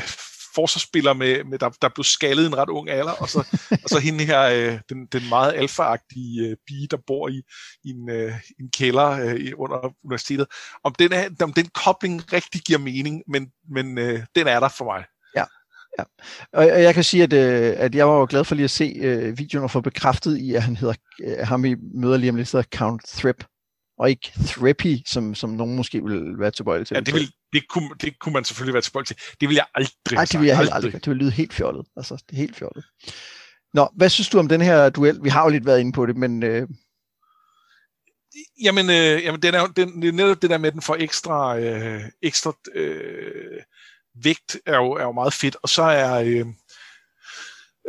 forsvarsspiller, med, med, der, der blev skaldet en ret ung alder, og så, og så hende her, øh, den, den meget alfaagtige øh, pige, der bor i, i en, øh, en kælder øh, under universitetet. Om den, er, om den kobling rigtig giver mening, men, men øh, den er der for mig. Ja, ja. Og, jeg kan sige, at, øh, at jeg var jo glad for lige at se øh, videoen og få bekræftet i, at han hedder, øh, ham vi møder lige om lidt, hedder Count Thrip og ikke Threppy, som, som nogen måske vil være tilbøjelig til. Ja, det, vil, det, kunne, det kunne man selvfølgelig være tilbøjelig til. Det vil jeg aldrig Nej, det vil jeg heller aldrig. Det vil lyde helt fjollet. Altså, det er helt fjollet. Nå, hvad synes du om den her duel? Vi har jo lidt været inde på det, men... Øh... Jamen, øh, jamen den er, den, det er netop det der med, at den får ekstra, øh, ekstra øh, vægt, er jo, er jo meget fedt. Og så er... Øh,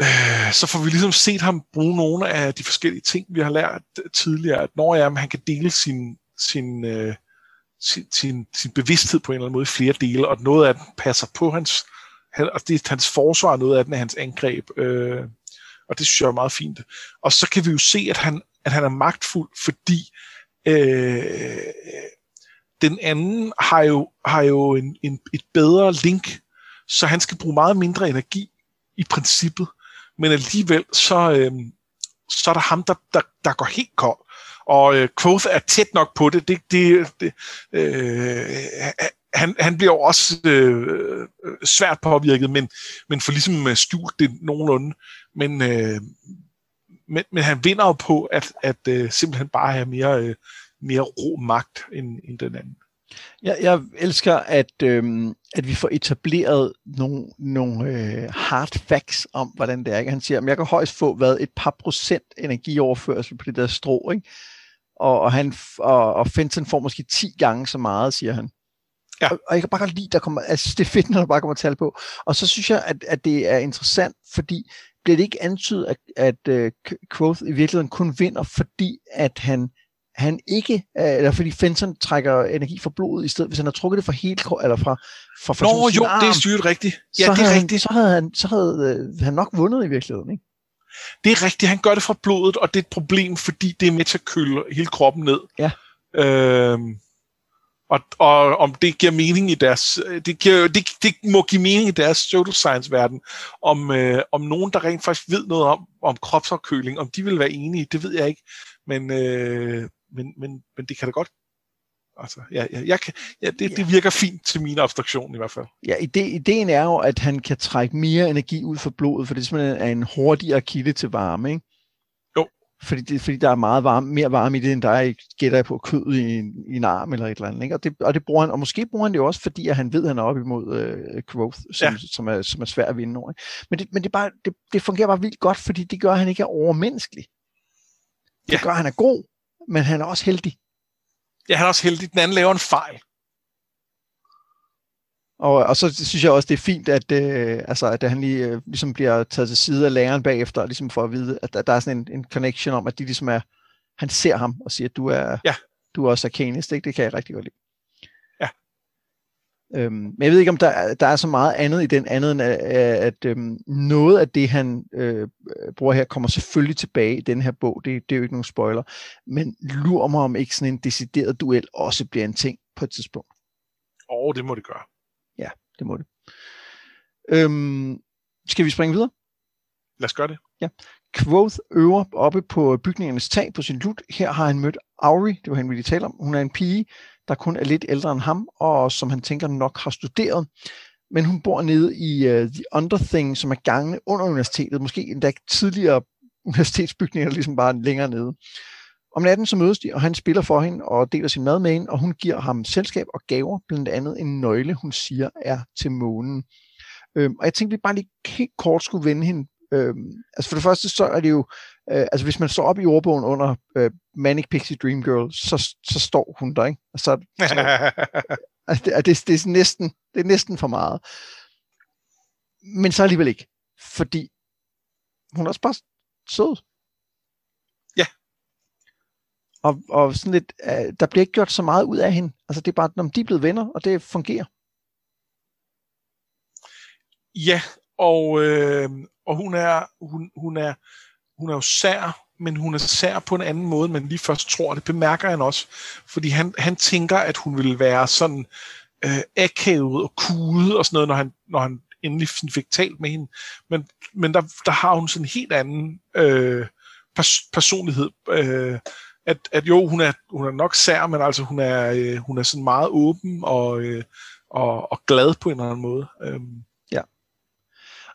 øh, så får vi ligesom set ham bruge nogle af de forskellige ting, vi har lært tidligere, at når ja, han kan dele sin, sin, øh, sin, sin, sin bevidsthed på en eller anden måde i flere dele, og noget af den passer på hans, han, og det er hans forsvar, noget af den er hans angreb, øh, og det synes jeg er meget fint. Og så kan vi jo se, at han, at han er magtfuld, fordi øh, den anden har jo, har jo en, en, et bedre link, så han skal bruge meget mindre energi i princippet men alligevel så, øh, så er der ham, der, der, der går helt kold. Og øh, Quoth er tæt nok på det. det, det, det øh, han, han bliver jo også øh, svært påvirket, men, men får ligesom øh, skjult det nogenlunde. Men, øh, men, men han vinder jo på at, at øh, simpelthen bare have mere, øh, mere ro magt end, end den anden. Jeg, jeg elsker, at, øh, at vi får etableret nogle, nogle øh, hard facts om, hvordan det er. Ikke? Han siger, at jeg kan højst få hvad, et par procent energioverførsel på det der strå. Ikke? Og, og, han, og, og Fenton får måske 10 gange så meget, siger han. Ja. Og, og jeg kan bare godt lide, der kommer, altså det er fedt, når der bare kommer tal på. Og så synes jeg, at, at det er interessant, fordi bliver det ikke antydet, at, at uh, Quoth i virkeligheden kun vinder, fordi at han han ikke, øh, eller fordi Fenton trækker energi fra blodet, i stedet hvis han har trukket det fra hele eller fra, fra, fra Nå, jo, arm, det er styret rigtigt. Ja, det er han, rigtigt. Så havde, han, så havde øh, han nok vundet i virkeligheden, ikke? Det er rigtigt, han gør det fra blodet, og det er et problem, fordi det er med til at køle hele kroppen ned. Ja. Øhm, og, og om det giver mening i deres, det, giver, det, det må give mening i deres social science verden, om, øh, om nogen, der rent faktisk ved noget om, om kropsafkøling, om de vil være enige, det ved jeg ikke. Men, øh, men, men, men det kan da godt Altså, ja, ja, jeg kan, ja, det, ja. det virker fint til min abstraktion i hvert fald. Ja, ide, ideen er jo, at han kan trække mere energi ud fra blodet, for det simpelthen er en hurtigere kilde til varme, ikke? Jo. Fordi, det, fordi der er meget varme, mere varme i det, end der er, gætter jeg på, kød i en, i en arm eller et eller andet. Ikke? Og, det, og det bruger han, og måske bruger han det også, fordi at han ved, at han er oppe imod øh, growth, som, ja. som, er, som er svært at vinde over. Ikke? Men, det, men det, bare, det, det fungerer bare vildt godt, fordi det gør, at han ikke er overmenneskelig. Det ja. gør, at han er god, men han er også heldig. Ja, han er også heldig. Den anden laver en fejl. Og, og så synes jeg også, det er fint, at, øh, altså, at han lige, øh, ligesom bliver taget til side af læreren bagefter, ligesom for at vide, at, at der er sådan en, en connection om, at de ligesom er, han ser ham og siger, at du er, ja. du er også arkanist, ikke? Det kan jeg rigtig godt lide. Øhm, men jeg ved ikke, om der, der er så meget andet i den, andet end at, at øhm, noget af det, han øh, bruger her, kommer selvfølgelig tilbage i den her bog. Det, det er jo ikke nogen spoiler. Men lurer mig, om ikke sådan en decideret duel også bliver en ting på et tidspunkt. Åh, oh, det må det gøre. Ja, det må det. Øhm, skal vi springe videre? Lad os gøre det. Ja. Quoth øver oppe på bygningernes tag på sin lut. Her har han mødt Auri, det var hende, vi lige talte om. Hun er en pige, der kun er lidt ældre end ham, og som han tænker nok har studeret. Men hun bor nede i uh, The Underthing, som er gangene under universitetet, måske endda tidligere universitetsbygninger, ligesom bare længere nede. om natten så mødes de, og han spiller for hende og deler sin mad med hende, og hun giver ham selskab og gaver, blandt andet en nøgle, hun siger er til månen. Øhm, og jeg tænkte, vi bare lige helt kort skulle vende hende. Øhm, altså for det første, så er det jo, øh, altså hvis man står op i ordbogen under øh, Manic Pixie Dream Girl, så, så står hun der, ikke? Og så, så altså det, det, det, er næsten, det er næsten for meget. Men så alligevel ikke, fordi hun er også bare sød. Ja. Og, og sådan lidt, uh, der bliver ikke gjort så meget ud af hende. Altså det er bare, når de er blevet venner, og det fungerer. Ja, og, øh, og hun er, hun, hun er, hun er jo sær, men hun er sær på en anden måde, men lige først tror, det bemærker han også, fordi han, han tænker, at hun ville være sådan øh, akavet og kude og sådan noget, når han, når han endelig fik talt med hende. Men, men der, der har hun sådan en helt anden øh, pers- personlighed. Øh, at, at jo, hun er, hun er nok sær, men altså hun er, øh, hun er sådan meget åben og, øh, og, og glad på en eller anden måde. Øh.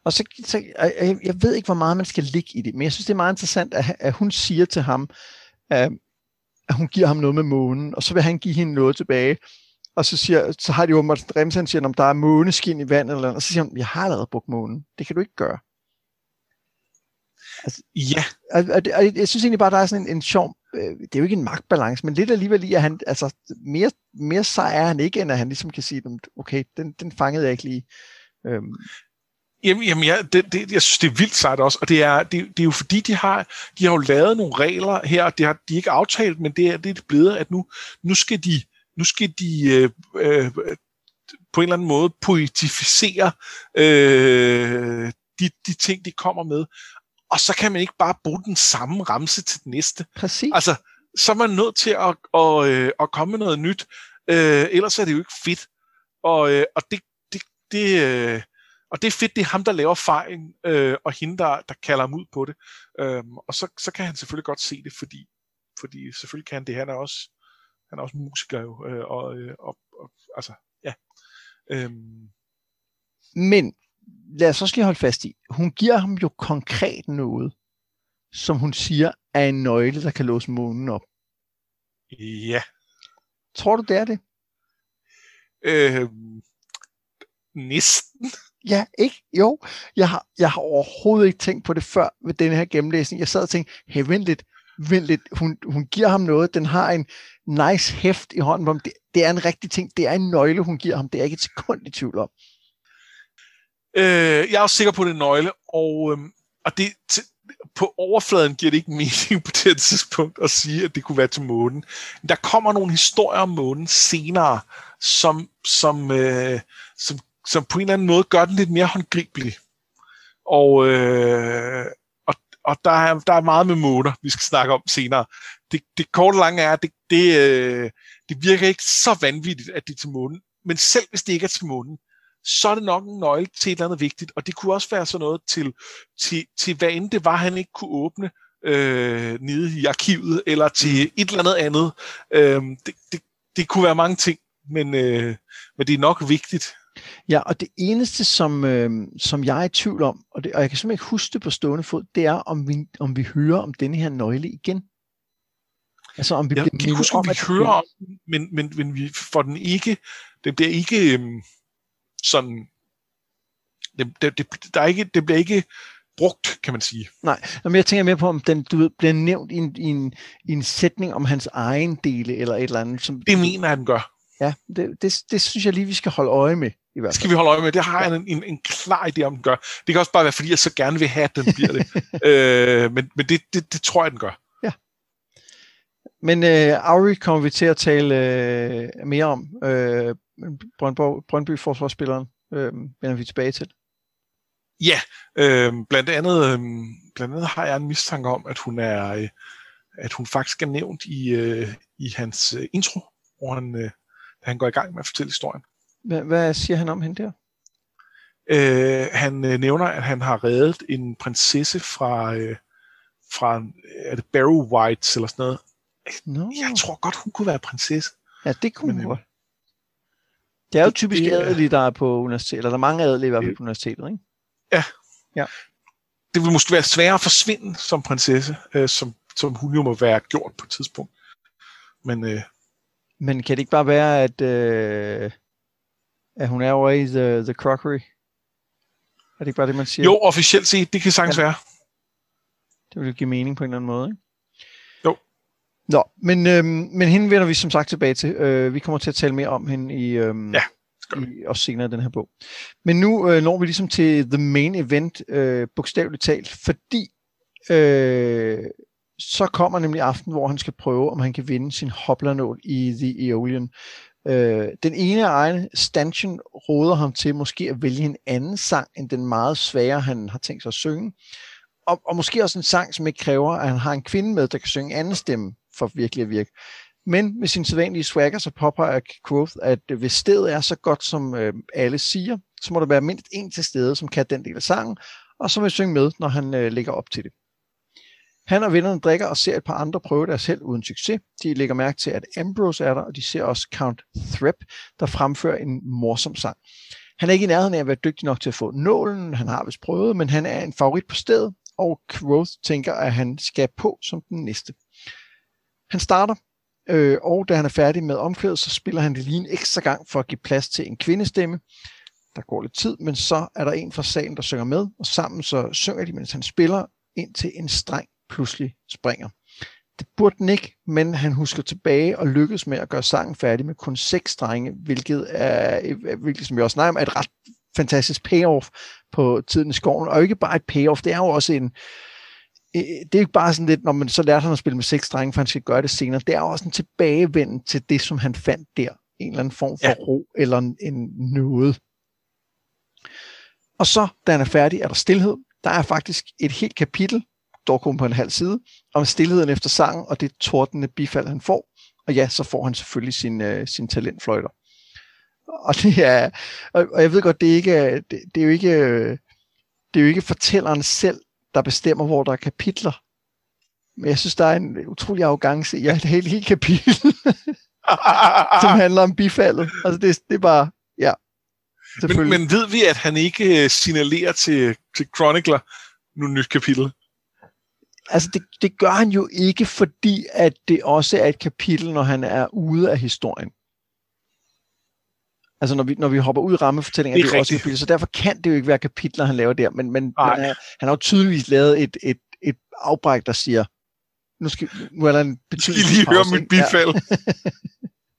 Og så, så jeg, jeg ved ikke, hvor meget man skal ligge i det, men jeg synes, det er meget interessant, at, at hun siger til ham, at, at hun giver ham noget med månen, og så vil han give hende noget tilbage. Og så, siger, så har de jo Morten Remsen siger, om der er måneskin i vandet, eller og så siger han, jeg har allerede brugt månen. Det kan du ikke gøre. Altså, ja. Og, og, og, jeg synes egentlig bare, der er sådan en, en sjov, øh, det er jo ikke en magtbalance, men lidt alligevel i, at han, altså, mere, mere sej er han ikke, end at han ligesom kan sige, okay, den, den fangede jeg ikke lige. Øhm. Jamen, jamen ja, det, det, jeg synes, det er vildt sejt også, og det er, det, det er jo fordi, de har, de har jo lavet nogle regler her, og det har de ikke aftalt, men det er, det er blevet, at nu, nu skal de nu skal de øh, øh, på en eller anden måde poetificere øh, de, de ting, de kommer med. Og så kan man ikke bare bruge den samme ramse til den næste. Præcis. Altså, så er man nødt til at, at, øh, at komme med noget nyt. Øh, ellers er det jo ikke fedt. Og, øh, og det, det, det, øh, og det er fedt, det er ham, der laver fejlen, øh, og hende, der, der kalder ham ud på det. Øh, og så, så kan han selvfølgelig godt se det, fordi, fordi selvfølgelig kan han det. Han er også han er også musiker jo, øh, og, øh, og, og altså, ja. Øhm. Men lad os også lige holde fast i, hun giver ham jo konkret noget, som hun siger er en nøgle, der kan låse månen op. Ja. Tror du, det er det? Øhm, næsten. Ja, ikke? Jo. Jeg har, jeg har overhovedet ikke tænkt på det før ved den her gennemlæsning. Jeg sad og tænkte, hey, vent lidt, vent lidt. Hun, hun giver ham noget. Den har en, nice hæft i hånden på ham. Det, det er en rigtig ting. Det er en nøgle, hun giver ham. Det er ikke et sekund i tvivl om. Øh, jeg er også sikker på, det er nøgle, og, øhm, og det, på overfladen giver det ikke mening på det tidspunkt at sige, at det kunne være til månen. Der kommer nogle historier om månen senere, som, som, øh, som, som på en eller anden måde gør den lidt mere håndgribelig. Og, øh, og, og der, er, der er meget med måner, vi skal snakke om senere det, det korte og lange er, at det, det, øh, det virker ikke så vanvittigt, at det er til månen. Men selv hvis det ikke er til månen, så er det nok en nøgle til et eller andet vigtigt. Og det kunne også være sådan noget til, til, til hvad end det var, han ikke kunne åbne øh, nede i arkivet, eller til mm. et eller andet andet. Øh, det, det, det kunne være mange ting, men, øh, men det er nok vigtigt. Ja, og det eneste, som, øh, som jeg er i tvivl om, og, det, og jeg kan simpelthen ikke huske det på stående fod, det er, om vi, om vi hører om denne her nøgle igen. Altså om vi jeg bliver kan huske, om, vi hører om den, men, men, men vi får den ikke, det bliver ikke øhm, sådan, det, det, det, der er ikke, det bliver ikke brugt, kan man sige. Nej, men jeg tænker mere på, om den du ved, bliver nævnt i en, i, en, i en sætning om hans egen dele, eller et eller andet. Som, det mener jeg, den gør. Ja, det, det, det synes jeg lige, vi skal holde øje med. I hvert fald. skal vi holde øje med. Det har jeg en, en, en klar idé om, den gør. Det kan også bare være, fordi jeg så gerne vil have, at den bliver det. øh, men men det, det, det tror jeg, den gør. Men øh, Auri kommer vi til at tale øh, mere om. Øh, Brøndby, Brøndby forsvarsspilleren øh, vender vi tilbage til. Ja, øh, blandt andet øh, blandt andet har jeg en mistanke om, at hun er øh, at hun faktisk er nævnt i øh, i hans øh, intro, hvor han øh, da han går i gang med at fortælle historien. Hvad, hvad siger han om hende der? Øh, han øh, nævner, at han har reddet en prinsesse fra øh, fra er det Barrow White eller sådan noget, No. Jeg tror godt, hun kunne være prinsesse. Ja, det kunne hun øh, godt. Det er jo typisk det, adelige, der er på universitetet, eller der er mange adelige i hvert fald på universitetet, ikke? Ja. ja. Det vil måske være sværere at forsvinde som prinsesse, øh, som, som hun jo må være gjort på et tidspunkt. Men, øh, Men kan det ikke bare være, at, øh, at hun er over i The, the Crockery? Er det ikke bare det, man siger? Jo, officielt set, det kan sagtens ja. være. Det vil jo give mening på en eller anden måde, ikke? Jo. Nå, men, øh, men hende vender vi som sagt tilbage til. Øh, vi kommer til at tale mere om hende i, øh, ja, i også senere i den her bog. Men nu øh, når vi ligesom til the main event, øh, bogstaveligt talt, fordi øh, så kommer nemlig aften, hvor han skal prøve, om han kan vinde sin hoplanål i The Aeolian. Øh, den ene af egne, Stanchion, råder ham til måske at vælge en anden sang, end den meget svære, han har tænkt sig at synge. Og, og måske også en sang, som ikke kræver, at han har en kvinde med, der kan synge anden stemme, for virkelig at virke. Men med sin sædvanlige swagger, så påpeger Quoth, at hvis stedet er så godt, som øh, alle siger, så må der være mindst en til stede, som kan den del af sangen, og som vil synge med, når han øh, lægger op til det. Han og vennerne drikker og ser et par andre prøve deres selv uden succes. De lægger mærke til, at Ambrose er der, og de ser også Count Threp, der fremfører en morsom sang. Han er ikke i nærheden af at være dygtig nok til at få nålen, han har vist prøvet, men han er en favorit på stedet, og Quoth tænker, at han skal på som den næste. Han starter, øh, og da han er færdig med omkvædet, så spiller han det lige en ekstra gang for at give plads til en kvindestemme. Der går lidt tid, men så er der en fra salen, der synger med, og sammen så synger de, mens han spiller, indtil en streng pludselig springer. Det burde den ikke, men han husker tilbage og lykkes med at gøre sangen færdig med kun seks strenge, hvilket er, hvilket, som vi også snakker om, er et ret fantastisk payoff på tiden i skoven, og ikke bare et payoff, det er jo også en, det er ikke bare sådan lidt, når man så lærte han at spille med seks strenge, for han skal gøre det senere. Det er også en tilbagevend til det, som han fandt der. En eller anden form for ja. ro eller en, en noget. Og så, da han er færdig, er der stillhed. Der er faktisk et helt kapitel, dog kun på en halv side, om stillheden efter sangen, og det tordende bifald, han får. Og ja, så får han selvfølgelig sin, uh, sin talentfløjter. Og det er, og, og jeg ved godt, det er ikke, det, det er jo ikke, det er jo ikke fortælleren selv, der bestemmer, hvor der er kapitler. Men jeg synes, der er en utrolig arrogance i et helt, helt kapitel, som handler om bifaldet. Altså, det, det er bare, ja. Men, men ved vi, at han ikke øh, signalerer til, til Chronicler nu nyt kapitel? Altså, det, det gør han jo ikke, fordi at det også er et kapitel, når han er ude af historien. Altså når vi, når vi hopper ud i rammefortællingen, det er, det også kapitel, så derfor kan det jo ikke være kapitler, han laver der, men, men, men han, han har jo tydeligvis lavet et, et, et afbræk, der siger, nu, skal, nu er der en betydelig skal lige høre mit bifald. Ja.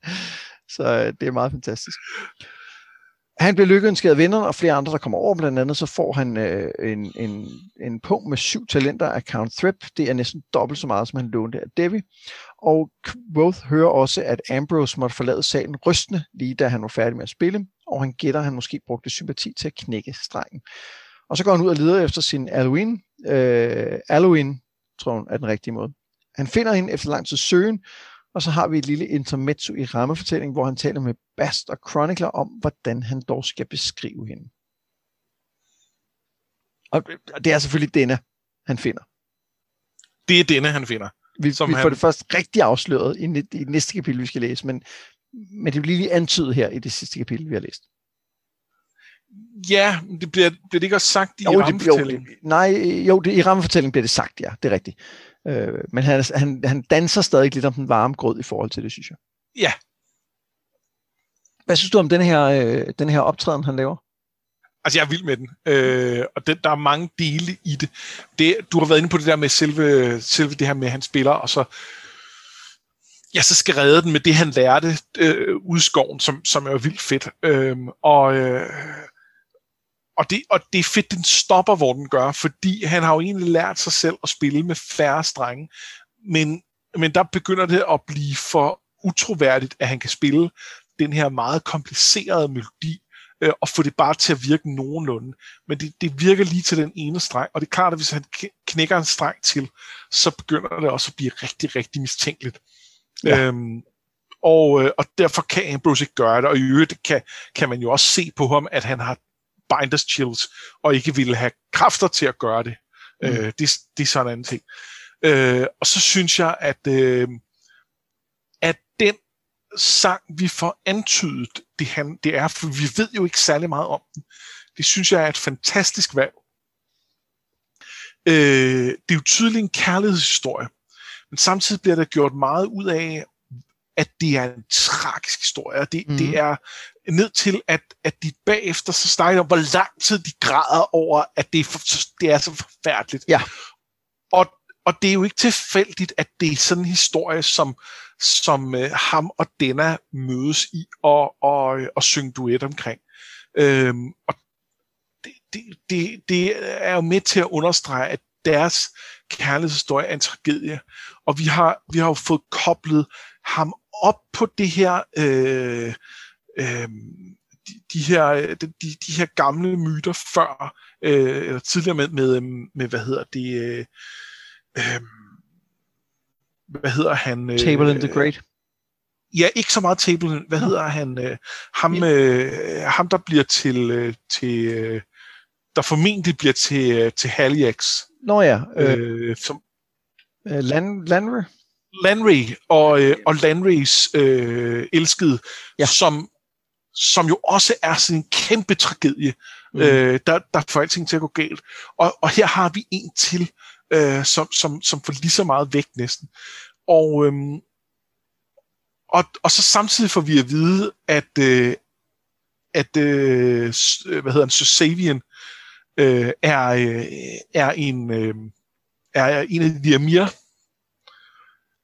så øh, det er meget fantastisk. Han bliver lykkeønsket af vennerne og flere andre, der kommer over. Blandt andet så får han øh, en, en, en punkt med syv talenter af Count Thrip. Det er næsten dobbelt så meget, som han lånte af Devi. Og Quoth hører også, at Ambrose måtte forlade salen rystende, lige da han var færdig med at spille, og han gætter, at han måske brugte sympati til at knække strengen. Og så går han ud og leder efter sin Halloween. Øh, Halloween, tror hun, er den rigtige måde. Han finder hende efter lang tid søgen, og så har vi et lille intermezzo i rammefortælling, hvor han taler med Bast og Chronicler om, hvordan han dog skal beskrive hende. Og det er selvfølgelig denne, han finder. Det er denne, han finder. Vi, som vi han... får det først rigtig afsløret i, i det næste kapitel, vi skal læse, men, men det bliver lige antydet her i det sidste kapitel, vi har læst. Ja, det bliver, bliver det ikke også sagt i jo, rammefortællingen? Det, jo, nej, jo, det, i rammefortællingen bliver det sagt, ja, det er rigtigt. Øh, men han, han, han danser stadig lidt om den varme grød i forhold til det, synes jeg. Ja. Hvad synes du om den her, øh, den her optræden, han laver? Altså, jeg er vild med den. Øh, og den, der er mange dele i det. det. Du har været inde på det der med selve, selve det her med, at han spiller, og så ja, så skal redde den med det, han lærte øh, ud skoven, som, som er vildt fedt. Øh, og, øh, og, det, og det er fedt, den stopper, hvor den gør, fordi han har jo egentlig lært sig selv at spille med færre strenge, men, men der begynder det at blive for utroværdigt, at han kan spille den her meget komplicerede melodi, øh, og få det bare til at virke nogenlunde. Men det, det virker lige til den ene streng, og det er klart, at hvis han knækker en streng til, så begynder det også at blive rigtig, rigtig mistænkeligt. Ja. Øhm, og, øh, og derfor kan Ambrose ikke gøre det, og i øvrigt kan, kan man jo også se på ham, at han har binders chills, og ikke ville have kræfter til at gøre det. Mm. Øh, det, det er sådan en ting. Øh, og så synes jeg, at, øh, at den sang, vi får antydet, det, han, det er, for vi ved jo ikke særlig meget om den. Det synes jeg er et fantastisk valg. Øh, det er jo tydeligt en kærlighedshistorie. men samtidig bliver der gjort meget ud af, at det er en tragisk historie, det, mm. det er ned til, at, at de bagefter så snakker om, hvor lang tid de græder over, at det er, for, det er så forfærdeligt. Ja. Og, og det er jo ikke tilfældigt, at det er sådan en historie, som, som uh, ham og Denna mødes i og, og, og synge duet omkring. Øhm, og det, det, det, det er jo med til at understrege, at deres kærlighedshistorie er en tragedie. Og vi har, vi har jo fået koblet ham op på det her øh, øh, de, de her de, de her gamle myter før øh, eller tidligere med, med med hvad hedder det øh, øh, hvad hedder han øh, Table in the Great Ja, ikke så meget Table. Hvad hedder han? Øh, ham, øh, ham, der bliver til, øh, til øh, der formentlig bliver til, øh, til Haliax. Nå ja. Øh, øh, som, øh, Land, Landry? Landry og, øh, og Landrys øh, elskede, ja. som, som jo også er sådan en kæmpe tragedie, mm. øh, der, der får alting til at gå galt. Og, og her har vi en til, øh, som, som, som får lige så meget vægt næsten. Og, øh, og, og så samtidig får vi at vide, at, øh, at øh, hvad hedder han, Savian øh, er, øh, er en øh, er en af de Amir.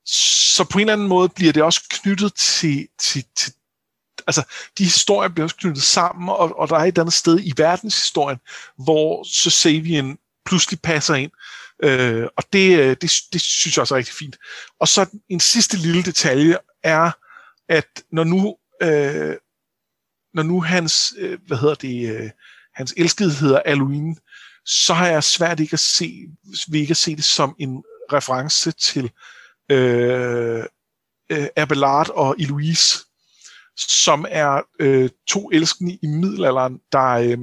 Så på en eller anden måde bliver det også knyttet til, til, til altså de historier bliver også knyttet sammen, og, og der er et andet sted i verdenshistorien, hvor Savian pludselig passer ind. Øh, og det, øh, det, det synes jeg også er rigtig fint. Og så en sidste lille detalje er, at når nu, øh, når nu hans, øh, hvad hedder det, øh, hans elskede hedder Aluine, så har jeg svært ikke at se, ikke at se det som en reference til øh, øh, Abelard og Eloise, som er øh, to elskende i middelalderen, der, øh,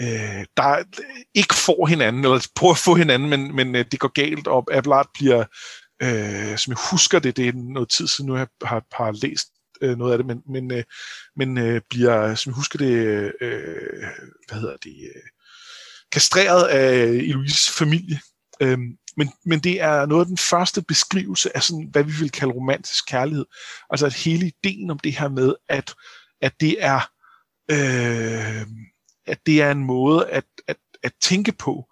øh, der ikke får hinanden, eller prøver at få hinanden, men, men øh, det går galt, og Abelard bliver, øh, som jeg husker det, det er noget tid siden nu, jeg har, har læst øh, noget af det, men, men, øh, men øh, bliver, som jeg husker det, øh, hvad hedder det, øh, kastreret af øh, Eloises familie. Øhm, men, men det er noget af den første beskrivelse af sådan, hvad vi vil kalde romantisk kærlighed. Altså at hele ideen om det her med, at, at det er øh, at det er en måde at, at, at tænke på,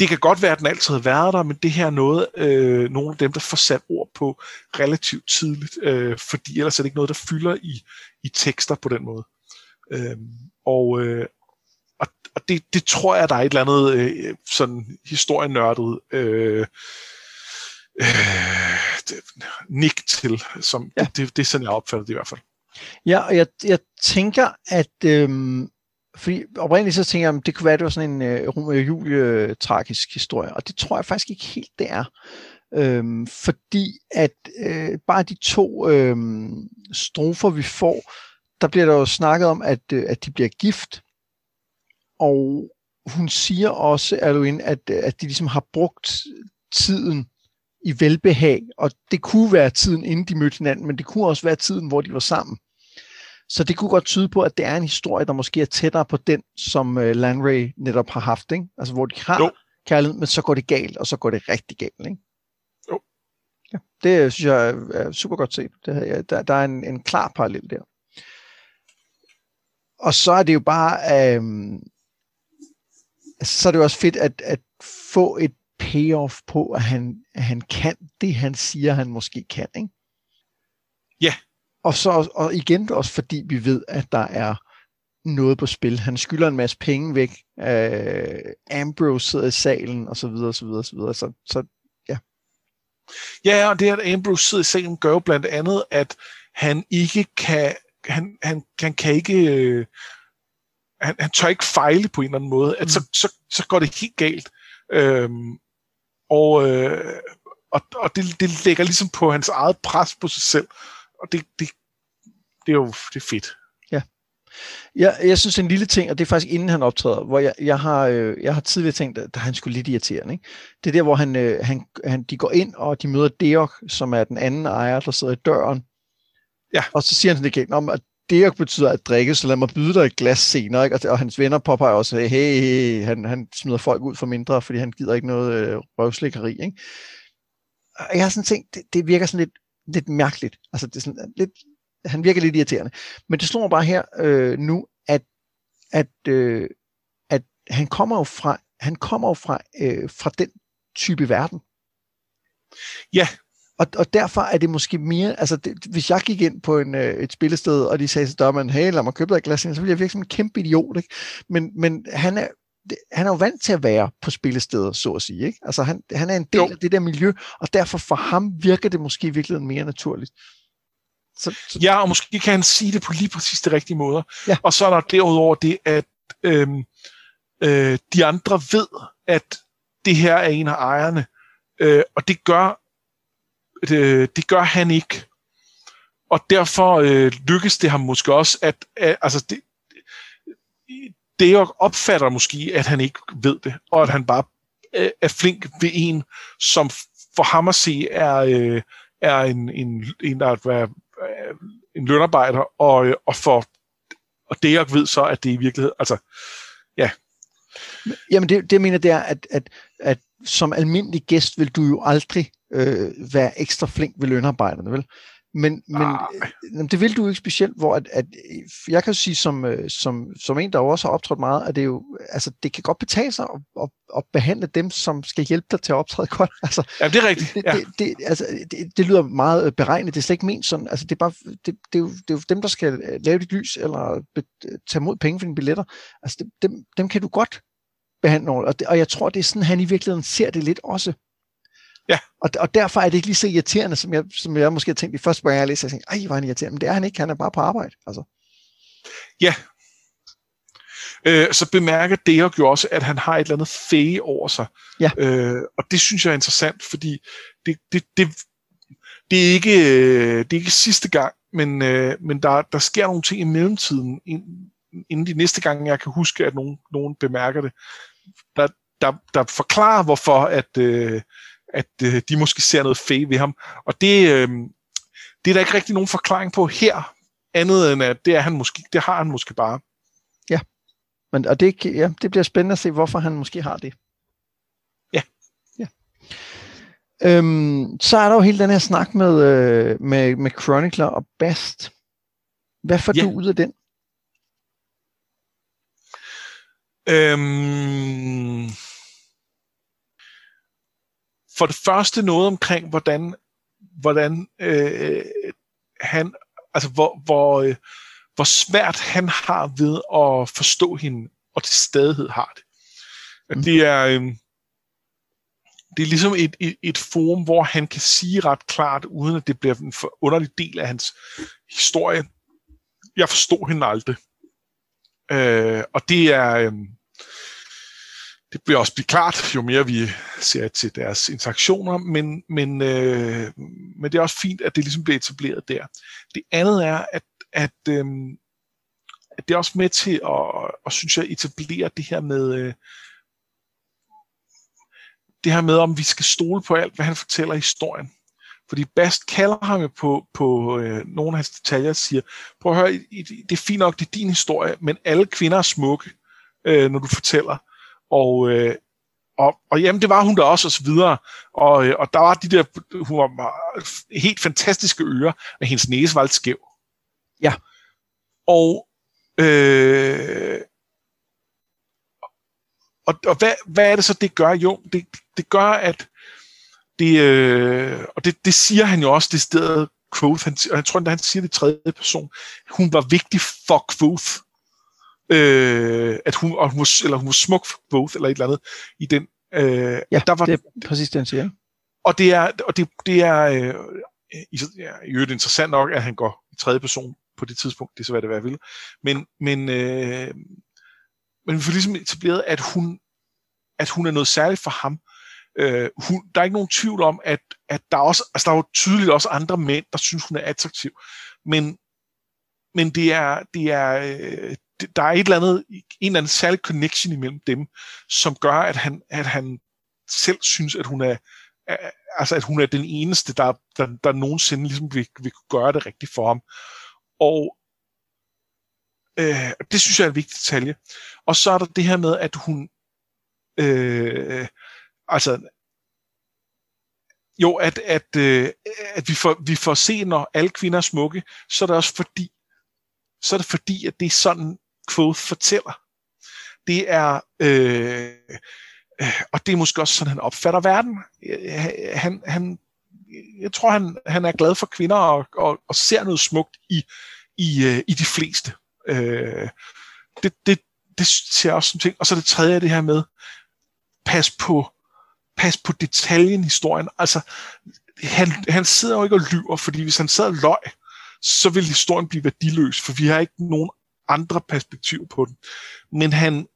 det kan godt være, at den altid har været der, men det her er noget, øh, nogle af dem, der får sat ord på relativt tidligt, øh, fordi ellers er det ikke noget, der fylder i, i tekster på den måde. Øh, og, øh, og, og det, det tror jeg, der er et eller andet øh, sådan historienørdet øh, øh, nik til, som ja. det, det er sådan, jeg opfatter det i hvert fald. Ja, og jeg, jeg tænker, at øhm, fordi oprindeligt så tænker jeg, at det kunne være, at det var sådan en øh, Romeo Julie tragisk historie, og det tror jeg faktisk ikke helt, det er. Øhm, fordi at øh, bare de to øh, strofer, vi får, der bliver der jo snakket om, at, øh, at de bliver gift, og hun siger også, Alwin, at, at de ligesom har brugt tiden i velbehag, og det kunne være tiden, inden de mødte hinanden, men det kunne også være tiden, hvor de var sammen. Så det kunne godt tyde på, at det er en historie, der måske er tættere på den, som uh, Landray netop har haft. Ikke? Altså hvor de har jo. kærlighed, men så går det galt, og så går det rigtig galt. Ikke? Jo. Ja, det synes jeg er super godt set. Det der, der er en, en klar parallel der. Og så er det jo bare, øhm, så er det jo også fedt at, at få et payoff på, at han, at han kan det, han siger, han måske kan. Ikke? Ja, og så og igen også fordi vi ved, at der er noget på spil. Han skylder en masse penge væk. Øh, Ambrose sidder i salen, og så videre, og så videre, og så videre. Så, så ja. Ja, og det at Ambrose sidder i salen gør jo blandt andet, at han ikke kan, han, han, han kan ikke, øh, han, han tør ikke fejle på en eller anden måde. At mm. så, så, så går det helt galt. Øhm, og, øh, og, og det, det lægger ligesom på hans eget pres på sig selv og det, det, det er jo det er fedt. Ja. Jeg, jeg synes en lille ting, og det er faktisk inden han optræder, hvor jeg, jeg, har, øh, jeg har tidligere tænkt, at han skulle lidt irriterende. Ikke? Det er der, hvor han, øh, han, han, de går ind, og de møder Deok, som er den anden ejer, der sidder i døren. Ja. Og så siger han sådan ikke, at Deok betyder at drikke, så lad mig byde dig et glas senere. Ikke? Og, og hans venner påpeger også, hey, hey, hey, han, han smider folk ud for mindre, fordi han gider ikke noget øh, røvslikkeri. Ikke? og jeg har sådan tænkt, det, det virker sådan lidt, lidt mærkeligt. Altså, det er sådan øh, lidt, han virker lidt irriterende. Men det slår mig bare her øh, nu, at, at, øh, at han kommer jo fra, han kommer jo fra, øh, fra den type verden. Ja. Og, og derfor er det måske mere, altså det, hvis jeg gik ind på en, øh, et spillested, og de sagde til dommeren, hey, lad mig købe dig et glas, så ville jeg virke som en kæmpe idiot. Ikke? Men, men han er, han er jo vant til at være på spillesteder, så at sige. Ikke? Altså han, han er en del jo. af det der miljø, og derfor for ham virker det måske i virkeligheden mere naturligt. Så, så... Ja, og måske kan han sige det på lige præcis de rigtige måder. Ja. Og så er der derudover det, at øhm, øh, de andre ved, at det her er en af ejerne, øh, og det gør, det, det gør han ikke. Og derfor øh, lykkes det ham måske også, at, øh, altså det, det opfatter måske, at han ikke ved det, og at han bare øh, er flink ved en, som for ham at se er, øh, er en, en, en, der er øh, en lønarbejder, og, øh, og for og det jeg ved så, at det i virkeligheden, altså, ja. Jamen det, det jeg mener, det er, at, at, at som almindelig gæst vil du jo aldrig øh, være ekstra flink ved lønarbejderne, vel? Men, men ah. det vil du ikke specielt, hvor at, at jeg kan jo sige som, øh, som, som en, der også har optrådt meget, at det jo, altså det kan godt betale sig at, at, at behandle dem, som skal hjælpe dig til at optræde godt. Altså, ja, det er rigtigt. Ja. Det, det, altså, det, det, lyder meget øh, beregnet, det er slet ikke ment sådan. Altså, det, er bare, det, det, er jo, det er jo dem, der skal øh, lave dit lys, eller be, tage mod penge for dine billetter. Altså, det, dem, dem kan du godt behandle og, det, og jeg tror, det er sådan, han i virkeligheden ser det lidt også. Ja. Og, og derfor er det ikke lige så irriterende, som jeg, som jeg måske har tænkt i første gang, jeg læste, jeg tænkte, ej, hvor er han irriterende, men det er han ikke, han er bare på arbejde. Altså. Ja. Øh, så bemærker Deok jo også, at han har et eller andet fæge over sig. Ja. Øh, og det synes jeg er interessant, fordi det, det, det, det, er, ikke, det er ikke sidste gang, men, øh, men der, der sker nogle ting i mellemtiden, inden de næste gange, jeg kan huske, at nogen, nogen bemærker det, der, der, der forklarer, hvorfor at, øh, at øh, de måske ser noget fake ved ham. Og det, øh, det er der ikke rigtig nogen forklaring på her, andet end at det, er han måske, det har han måske bare. Ja, Men, og det, ja, det bliver spændende at se, hvorfor han måske har det. Ja. ja. Øhm, så er der jo hele den her snak med, øh, med, med Chronicler og Bast. Hvad får ja. du ud af den? Øhm, for det første noget omkring, hvordan, hvordan øh, han, altså hvor, hvor, øh, hvor svært han har ved at forstå hende, og til stadighed har det. Mm. Det er, øh, det er ligesom et, et, et forum, hvor han kan sige ret klart, uden at det bliver en underlig del af hans historie. Jeg forstod hende aldrig. Øh, og det er, øh, det bliver også blive klart, jo mere vi ser til deres interaktioner, men, men, øh, men det er også fint, at det ligesom bliver etableret der. Det andet er, at, at, øh, at det er også med til at, at synes jeg, etablere det her med, øh, det her med, om vi skal stole på alt, hvad han fortæller i historien. Fordi Bast kalder ham jo på, på øh, nogle af hans detaljer og siger, prøv at høre, det er fint nok, det er din historie, men alle kvinder er smukke, øh, når du fortæller. Og, øh, og, og jamen, det var hun der også, og så videre. Og, øh, og der var de der, hun var helt fantastiske ører, men hendes næse var lidt skæv. Ja. Og, øh, og, og hvad, hvad er det så, det gør? Jo, det, det gør, at det, øh, og det, det siger han jo også, det sted Quoth, han, og jeg tror, at han siger det i tredje person, hun var vigtig for Quoth øh, at hun, og hun, var, eller hun var smuk for both, eller et eller andet, i den. Øh, ja, der var, det er præcis det, han siger. Og det er, og det, det er øh, i, ja, i øvrigt interessant nok, at han går i tredje person på det tidspunkt, det er så hvad det være vil. Men, men, øh, men vi får ligesom etableret, at hun, at hun er noget særligt for ham. Øh, hun, der er ikke nogen tvivl om, at, at der, er også, altså der er jo tydeligt også andre mænd, der synes, hun er attraktiv. Men, men det er, det er, øh, der er et eller andet, en eller anden særlig connection imellem dem, som gør, at han, at han selv synes, at hun er, altså at hun er den eneste, der, der, der nogensinde ligesom vil, vil gøre det rigtigt for ham. Og øh, det synes jeg er en vigtig detalje. Og så er der det her med, at hun øh, altså jo, at, at, øh, at vi, får, vi får se, når alle kvinder er smukke, så er det også fordi, så er det fordi, at det er sådan, Quoth fortæller. Det er, øh, øh, og det er måske også sådan, han opfatter verden. Han, han, jeg tror, han, han er glad for kvinder og, og, og ser noget smukt i, i, øh, i de fleste. Øh, det, det, det ser også som ting. Og så det tredje er det her med, pas på, pas på detaljen i historien. Altså, han, han sidder jo ikke og lyver, fordi hvis han sad og løg, så vil historien blive værdiløs, for vi har ikke nogen andre perspektiv på den. Men han,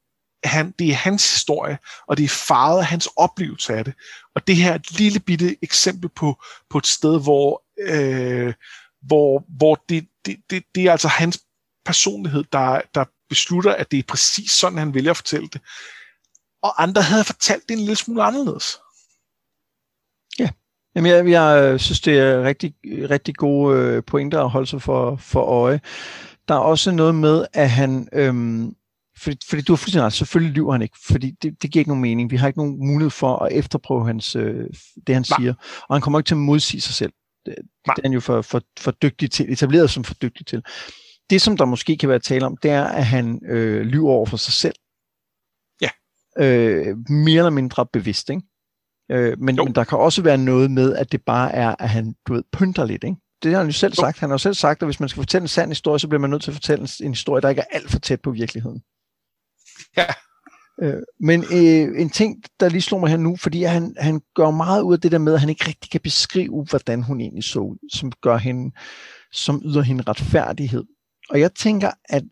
han, det er hans historie, og det er faret af hans oplevelse af det. Og det her er et lille bitte eksempel på, på et sted, hvor, øh, hvor, hvor det, det, det, det er altså hans personlighed, der, der beslutter, at det er præcis sådan, han vælger at fortælle det. Og andre havde fortalt det en lille smule anderledes. Ja, Jamen, jeg, jeg øh, synes, det er rigtig, rigtig gode øh, pointer at holde sig for, for øje. Der er også noget med, at han... Øhm, fordi, fordi du har fuldstændig ret, selvfølgelig lyver han ikke, fordi det, det giver ikke nogen mening. Vi har ikke nogen mulighed for at efterprøve hans, øh, det, han Nej. siger. Og han kommer ikke til at modsige sig selv. Det, det er han jo for, for, for dygtig til, etableret som for dygtig til. Det, som der måske kan være tale om, det er, at han øh, lyver over for sig selv. Ja. Øh, mere eller mindre bevidst, ikke? Øh, men, men der kan også være noget med, at det bare er, at han, du ved, pynter lidt, ikke? Det har han jo selv sagt. Han har jo selv sagt, at hvis man skal fortælle en sand historie, så bliver man nødt til at fortælle en historie, der ikke er alt for tæt på virkeligheden. Ja. Øh, men øh, en ting, der lige slår mig her nu, fordi han, han gør meget ud af det der med, at han ikke rigtig kan beskrive, hvordan hun egentlig så ud, som gør hende, som yder hende retfærdighed. Og jeg tænker, at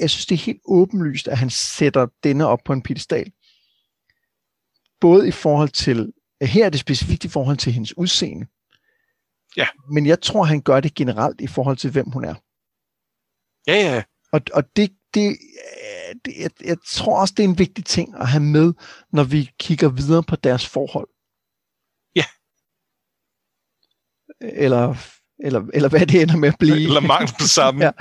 jeg synes, det er helt åbenlyst, at han sætter denne op på en pedestal. Både i forhold til, her er det specifikt i forhold til hendes udseende. Ja. Men jeg tror, han gør det generelt i forhold til, hvem hun er. Ja, ja. Og, og det, det, det jeg, jeg tror også, det er en vigtig ting at have med, når vi kigger videre på deres forhold. Ja. Eller eller, eller hvad det ender med at blive. Eller mangel på sammen.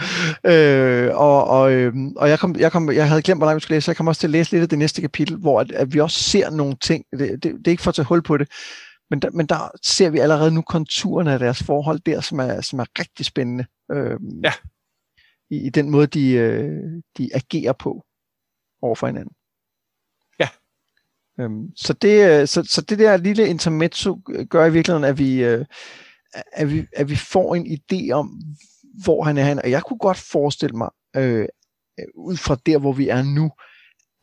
ja. øh, og og, øh, og jeg, kom, jeg, kom, jeg havde glemt, hvor langt vi skulle læse, så jeg kom også til at læse lidt af det næste kapitel, hvor at, at vi også ser nogle ting. Det, det, det er ikke for at tage hul på det, men der, men der ser vi allerede nu konturerne af deres forhold der, som er, som er rigtig spændende. Øh, ja. I, I den måde, de, øh, de agerer på over for hinanden. Ja. Øhm, så, det, øh, så, så det der lille intermezzo gør i virkeligheden, at vi, øh, at vi, at vi får en idé om, hvor han er han. Og jeg kunne godt forestille mig, øh, ud fra der, hvor vi er nu,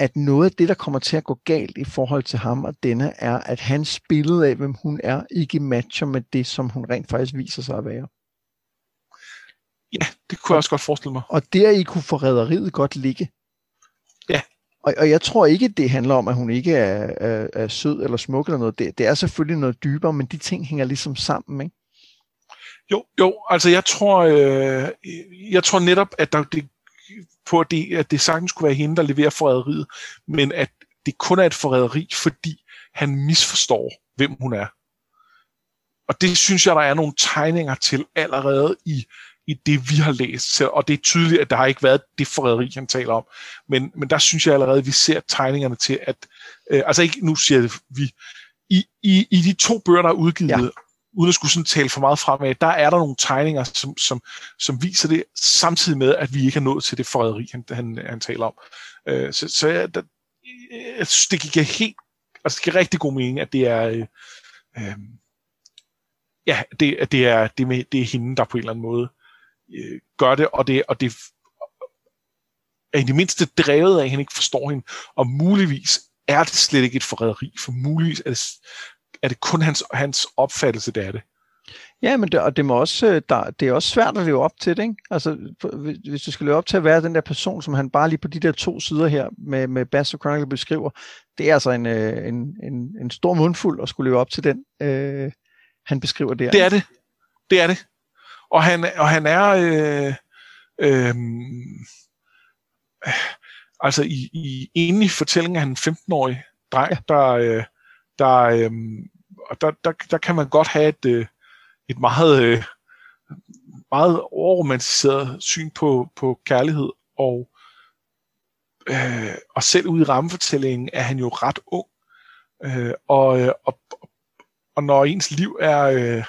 at noget af det, der kommer til at gå galt i forhold til ham og denne, er, at hans billede af, hvem hun er, ikke matcher med det, som hun rent faktisk viser sig at være. Ja, det kunne jeg også godt forestille mig. Og der i kunne forræderiet godt ligge. Ja. Og, og jeg tror ikke, det handler om, at hun ikke er, er, er sød eller smuk eller noget. Det, det er selvfølgelig noget dybere, men de ting hænger ligesom sammen, ikke? Jo, jo, altså jeg tror, øh, jeg tror netop, at der, det, på at det, at det sagtens kunne være hende, der leverer forræderiet, men at det kun er et forræderi, fordi han misforstår, hvem hun er. Og det synes jeg, der er nogle tegninger til allerede i, i det, vi har læst. Og det er tydeligt, at der har ikke været det forræderi, han taler om. Men, men der synes jeg allerede, at vi ser tegningerne til, at... Øh, altså ikke, nu siger jeg det, vi... I, i, I de to bøger, der er udgivet, ja uden at skulle sådan tale for meget fremad, der er der nogle tegninger, som, som, som viser det, samtidig med, at vi ikke er nået til det forræderi, han, han, han taler om. Øh, så så jeg, der, jeg synes, det giver helt, altså det giver rigtig god mening, at det er, øh, øh, ja, det, at det er, det, med, det er hende, der på en eller anden måde øh, gør det, og det, og det er i det mindste drevet af, at han ikke forstår hende, og muligvis er det slet ikke et forræderi, for muligvis er det, er det kun hans, hans opfattelse, det er det. Ja, men det, og det, må også, øh, der, det er også svært at leve op til det, ikke? Altså, hvis du skal leve op til at være den der person, som han bare lige på de der to sider her med, med Bass Chronicle beskriver, det er altså en, øh, en, en, en stor mundfuld at skulle leve op til den, øh, han beskriver der. Det er det. Det er det. Og han, og han er... Øh, øh, altså, i, i, inde i fortællingen er han en 15-årig dreng, ja. der... Øh, der, øh, der, der, der kan man godt have et, øh, et meget, øh, meget overromantiseret syn på, på kærlighed, og, øh, og selv ude i rammefortællingen er han jo ret ung, øh, og, øh, og, og når ens liv er, øh,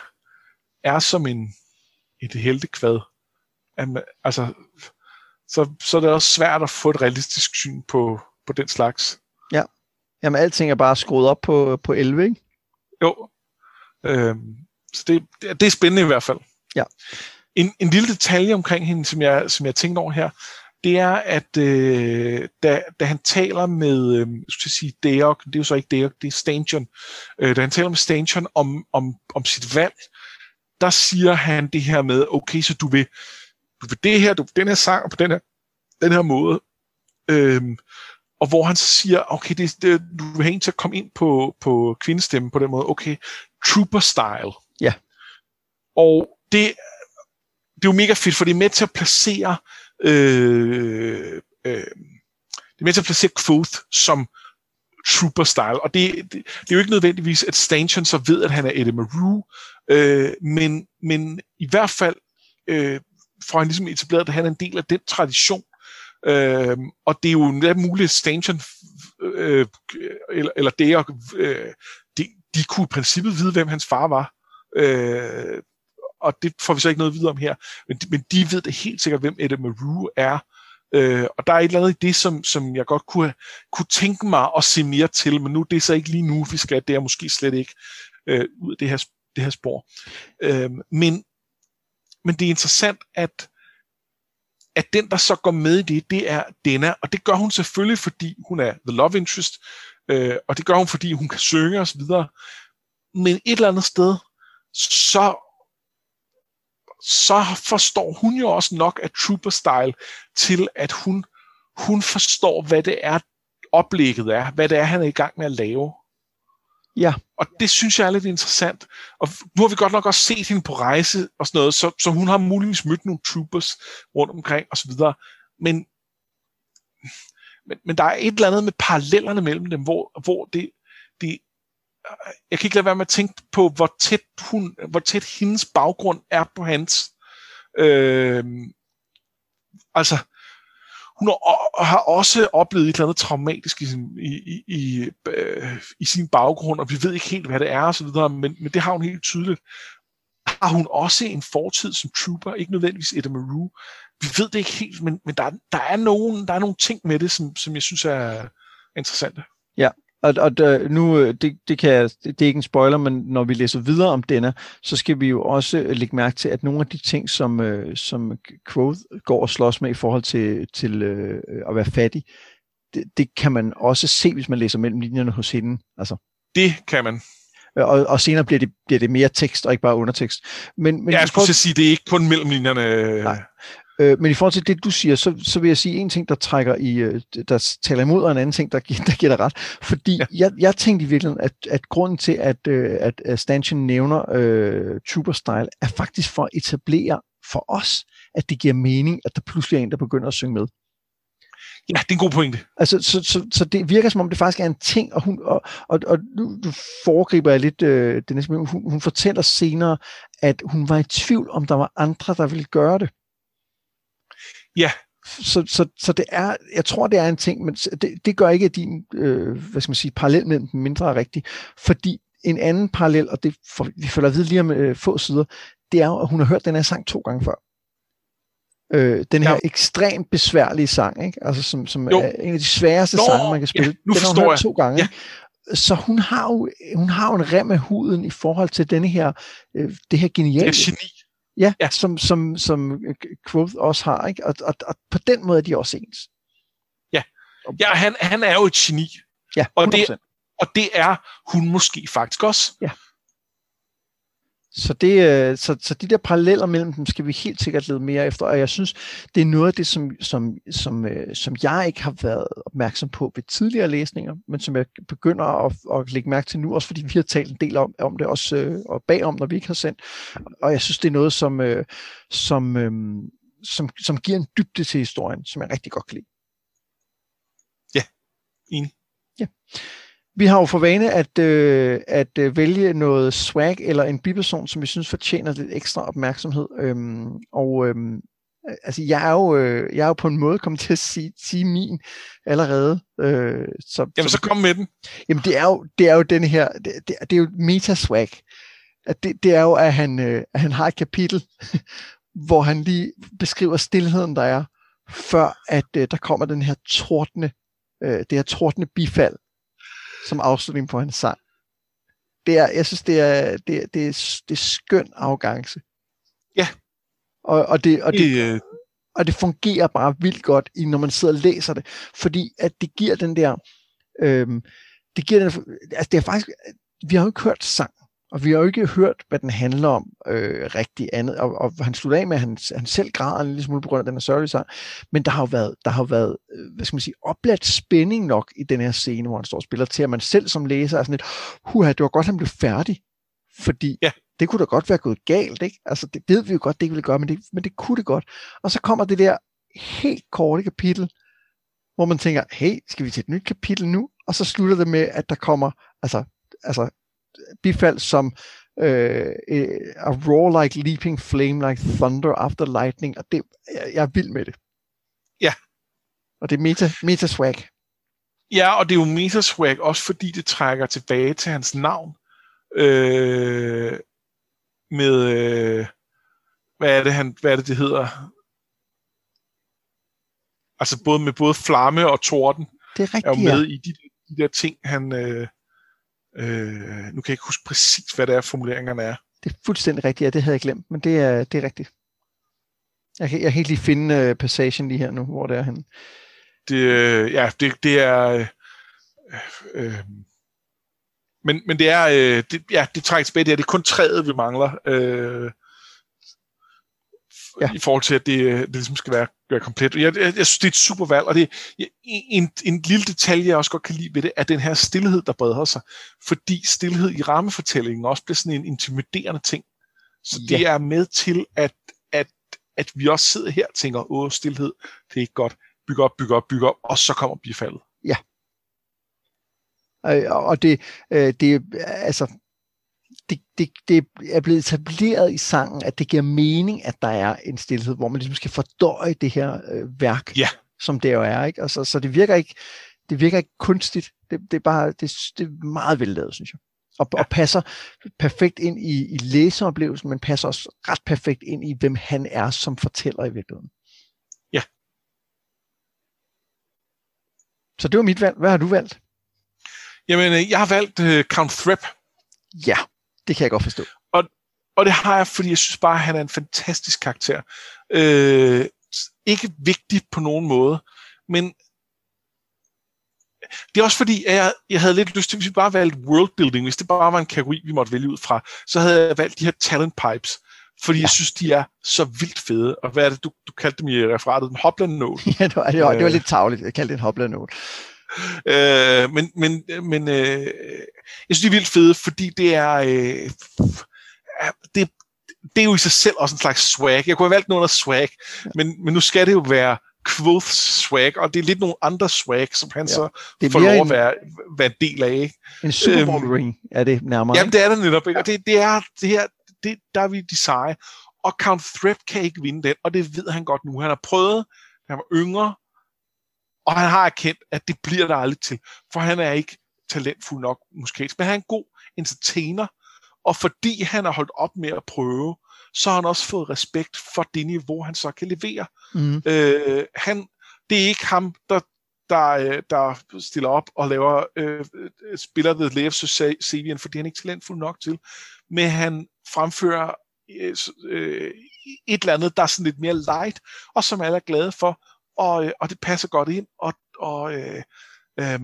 er som en, et heltekvad, at, altså, så, så er det også svært at få et realistisk syn på, på den slags. Ja. Jamen, alting er bare skruet op på, på 11, ikke? Jo. Øhm, så det, det, det er spændende i hvert fald. Ja. En, en lille detalje omkring hende, som jeg, som jeg tænkte over her, det er, at øh, da, da han taler med, øh, jeg skal sige Deok, det er jo så ikke Deok, det er Stanchion, øh, da han taler med Stanchion om, om, om sit valg, der siger han det her med, okay, så du vil, du vil det her, du vil den her sang på den her, den her måde, øh, og hvor han så siger, okay, det, det, du en til at komme ind på, på kvindestemmen på den måde, okay, trooper style. Ja. Og det, det er jo mega fedt, for det er med til at placere øh, øh, det er med til at placere Quoth som trooper style, og det, det, det er jo ikke nødvendigvis, at Stanchion så ved, at han er Eddie Maru, øh, men, men i hvert fald øh, får han ligesom etableret, at han er en del af den tradition, øh, og det er jo en mulig Stanchion øh, eller, eller det, øh, de, de kunne i princippet vide, hvem hans far var, øh, og det får vi så ikke noget videre om her, men de, men de ved det helt sikkert, hvem Eddie Maru er, øh, og der er et eller andet i det, som, som jeg godt kunne, kunne tænke mig at se mere til, men nu det er så ikke lige nu, vi skal, det er måske slet ikke øh, ud af det her, det her spor. Øh, men, men det er interessant, at at den, der så går med i det, det er Denna, og det gør hun selvfølgelig, fordi hun er the love interest, øh, og det gør hun, fordi hun kan synge osv., men et eller andet sted, så så forstår hun jo også nok af Trooper Style til, at hun, hun forstår, hvad det er, oplægget er, hvad det er, han er i gang med at lave. Ja. Og det synes jeg er lidt interessant. Og nu har vi godt nok også set hende på rejse og sådan noget, så, så hun har muligvis mødt nogle troopers rundt omkring og så videre. Men, men, men der er et eller andet med parallellerne mellem dem, hvor, hvor det, det, jeg kan ikke lade være med at tænke på, hvor tæt, hun, hvor tæt hendes baggrund er på hans. Øh, altså, hun har også oplevet et eller andet traumatisk i i, i, øh, i sin baggrund, og vi ved ikke helt, hvad det er, og så videre, men, men det har hun helt tydeligt. Har hun også en fortid som trooper, ikke nødvendigvis Edda Maru? Vi ved det ikke helt, men, men der, der, er nogen, der er nogle ting med det, som, som jeg synes er interessante. Ja, og, og der, nu, øh, det, det, kan jeg, det er ikke en spoiler, men når vi læser videre om denne, så skal vi jo også øh, lægge mærke til, at nogle af de ting, som, øh, som Quoth går og slås med i forhold til, til øh, at være fattig, det, det kan man også se, hvis man læser mellem linjerne hos hende. Altså. Det kan man. Og, og senere bliver det, bliver det mere tekst, og ikke bare undertekst. Men, men ja, jeg skulle for... sige, det er ikke kun mellem linjerne. Nej. Øh, men i forhold til det, du siger, så, så vil jeg sige en ting, der trækker i, øh, der taler imod, og en anden ting, der, der giver dig ret. Fordi ja. jeg, jeg tænkte i virkeligheden, at, at grunden til, at, øh, at Stanchion nævner øh, Trooper Style, er faktisk for at etablere for os, at det giver mening, at der pludselig er en, der begynder at synge med. Ja, det er en god pointe. Altså, så, så, så det virker som om, det faktisk er en ting, og, hun, og, og, og nu du foregriber jeg lidt, øh, det næste, hun, hun fortæller senere, at hun var i tvivl, om der var andre, der ville gøre det. Ja. Så, så, så det er, jeg tror, det er en ting, men det, det gør ikke, at din øh, hvad skal man sige, parallel mellem dem mindre er rigtig. Fordi en anden parallel, og det for, vi følger videre lige om øh, få sider, det er jo, at hun har hørt den her sang to gange før. Øh, den her ja. ekstremt besværlige sang, ikke? Altså, som, som er en af de sværeste Nå, sange, man kan spille. Ja, nu den har hun hørt to gange. Ja. Så hun har, jo, hun har jo en rem af huden i forhold til denne her, øh, det her geniale. Det geni. Ja, ja. Som, som, som Quoth også har, ikke? Og, og, og på den måde er de også ens. Ja, ja han, han er jo et geni. Ja, 100%. Og det, og det er hun måske faktisk også. Ja. Så, det, øh, så, så de der paralleller mellem dem skal vi helt sikkert lede mere efter, og jeg synes, det er noget af det, som, som, som, øh, som jeg ikke har været opmærksom på ved tidligere læsninger, men som jeg begynder at, at lægge mærke til nu, også fordi vi har talt en del om, om det også øh, og bagom, når vi ikke har sendt. Og jeg synes, det er noget, som, som, som, som giver en dybde til historien, som jeg rigtig godt kan lide. Ja, enig. Ja. Vi har jo for vane at, øh, at øh, vælge noget swag eller en biperson, som vi synes fortjener lidt ekstra opmærksomhed. Øhm, og øhm, altså jeg er jo, øh, jeg er jo på en måde kommet til at sige, sige min allerede. Øh, så, jamen så kom med den. Jamen det er jo, det er jo den her, det, det, det er jo metaswag. At det, det er jo, at han, øh, at han har et kapitel, hvor han lige beskriver stillheden, der er, før at øh, der kommer den her tordne, øh, det her tordne bifald, som afslutning på hans sang. Det er, jeg synes, det er, det, er, det er, det er skøn arrogance. Ja. Og, og, det, og, det, øh... og det fungerer bare vildt godt, når man sidder og læser det, fordi at det giver den der, øh, det giver den, altså det er faktisk, vi har jo ikke hørt sang, og vi har jo ikke hørt, hvad den handler om øh, rigtig andet. Og, og han slutter af med, at han, han selv græder en lille smule på grund af den her sørgelige sang. Men der har jo været, der har været øh, hvad skal man sige, opladt spænding nok i den her scene, hvor han står og spiller, til at man selv som læser er sådan lidt, huha, det var godt, han blev færdig. Fordi ja. det kunne da godt være gået galt, ikke? Altså, det ved vi jo godt, det ikke ville gøre, men det, men det kunne det godt. Og så kommer det der helt korte kapitel, hvor man tænker, hey, skal vi til et nyt kapitel nu? Og så slutter det med, at der kommer, altså, altså bifald som øh, a raw like leaping flame like thunder after lightning, og det, jeg, jeg er vild med det. Ja. Og det er meta, meta swag. Ja, og det er jo meta swag, også fordi det trækker tilbage til hans navn. Øh, med, øh, hvad er det, han, hvad er det, det hedder? Altså både med både flamme og torden. Det er rigtigt, er jo med ja. i de, de der ting, han, øh, Øh, nu kan jeg ikke huske præcis, hvad det er, formuleringerne er. Det er fuldstændig rigtigt, ja, det havde jeg glemt, men det er, det er rigtigt. Jeg kan, jeg kan ikke lige finde uh, passagen lige her nu, hvor det er henne. Det, øh, ja, det, det er... Øh, øh, men, men det er, øh, det, ja, det trækker tilbage, det er, det er kun træet, vi mangler. Øh, ja. i forhold til, at det, øh, det ligesom skal være, være komplet. Jeg, jeg, jeg synes, det er et super valg, og det en, en lille detalje, jeg også godt kan lide ved det, er den her stillhed, der breder sig. Fordi stillhed i rammefortællingen også bliver sådan en intimiderende ting. Så det ja. er med til, at, at, at vi også sidder her og tænker, åh, stillhed, det er ikke godt. Byg op, byg op, byg op, og så kommer bifaldet. Ja. Og det, øh, det altså, det, det, det er blevet etableret i sangen, at det giver mening, at der er en stillhed, hvor man ligesom skal fordøje det her øh, værk, ja. som det jo er. Ikke? Og så, så det virker ikke det virker ikke kunstigt. Det, det, er bare det, det er meget vellavet, synes jeg. Og, ja. og passer perfekt ind i, i læseoplevelsen, men passer også ret perfekt ind i, hvem han er som fortæller i virkeligheden. Ja. Så det var mit valg. Hvad har du valgt? Jamen, øh, jeg har valgt uh, Count Threpp. Ja. Det kan jeg godt forstå. Og, og det har jeg, fordi jeg synes bare, at han er en fantastisk karakter. Øh, ikke vigtig på nogen måde, men det er også fordi, at jeg, jeg havde lidt lyst til, hvis vi bare valgte worldbuilding, hvis det bare var en kategori, vi måtte vælge ud fra, så havde jeg valgt de her talent pipes, fordi ja. jeg synes, de er så vildt fede. Og hvad er det, du, du kaldte dem i referatet? En hopland note. ja, det var, det var, det var lidt tavligt. Jeg kaldte det en hopland note. Øh, men men, men øh, jeg synes, de er vildt fede, fordi det er... Øh, det, det er jo i sig selv også en slags swag. Jeg kunne have valgt noget af swag, men, men nu skal det jo være Quoth swag, og det er lidt nogle andre swag, som han ja. så det får lov at være, være en del af. Ikke? En Super Bowl øhm, ring er det nærmere. Jamen, det er det netop. Ikke? Og det, det er det her, det, der er vi de seje. Og Count Threat kan ikke vinde den, og det ved han godt nu. Han har prøvet, han var yngre, og han har erkendt, at det bliver der aldrig til, for han er ikke talentfuld nok musikalsk, men han er en god entertainer, og fordi han har holdt op med at prøve, så har han også fået respekt for det niveau, han så kan levere. Mm. Øh, han, det er ikke ham, der, der, øh, der stiller op og laver øh, spiller The Left Savian, fordi han er ikke talentfuld nok til, men han fremfører øh, øh, et eller andet, der er sådan lidt mere light, og som alle er glade for, og, øh, og det passer godt ind, og, og, øh, øh,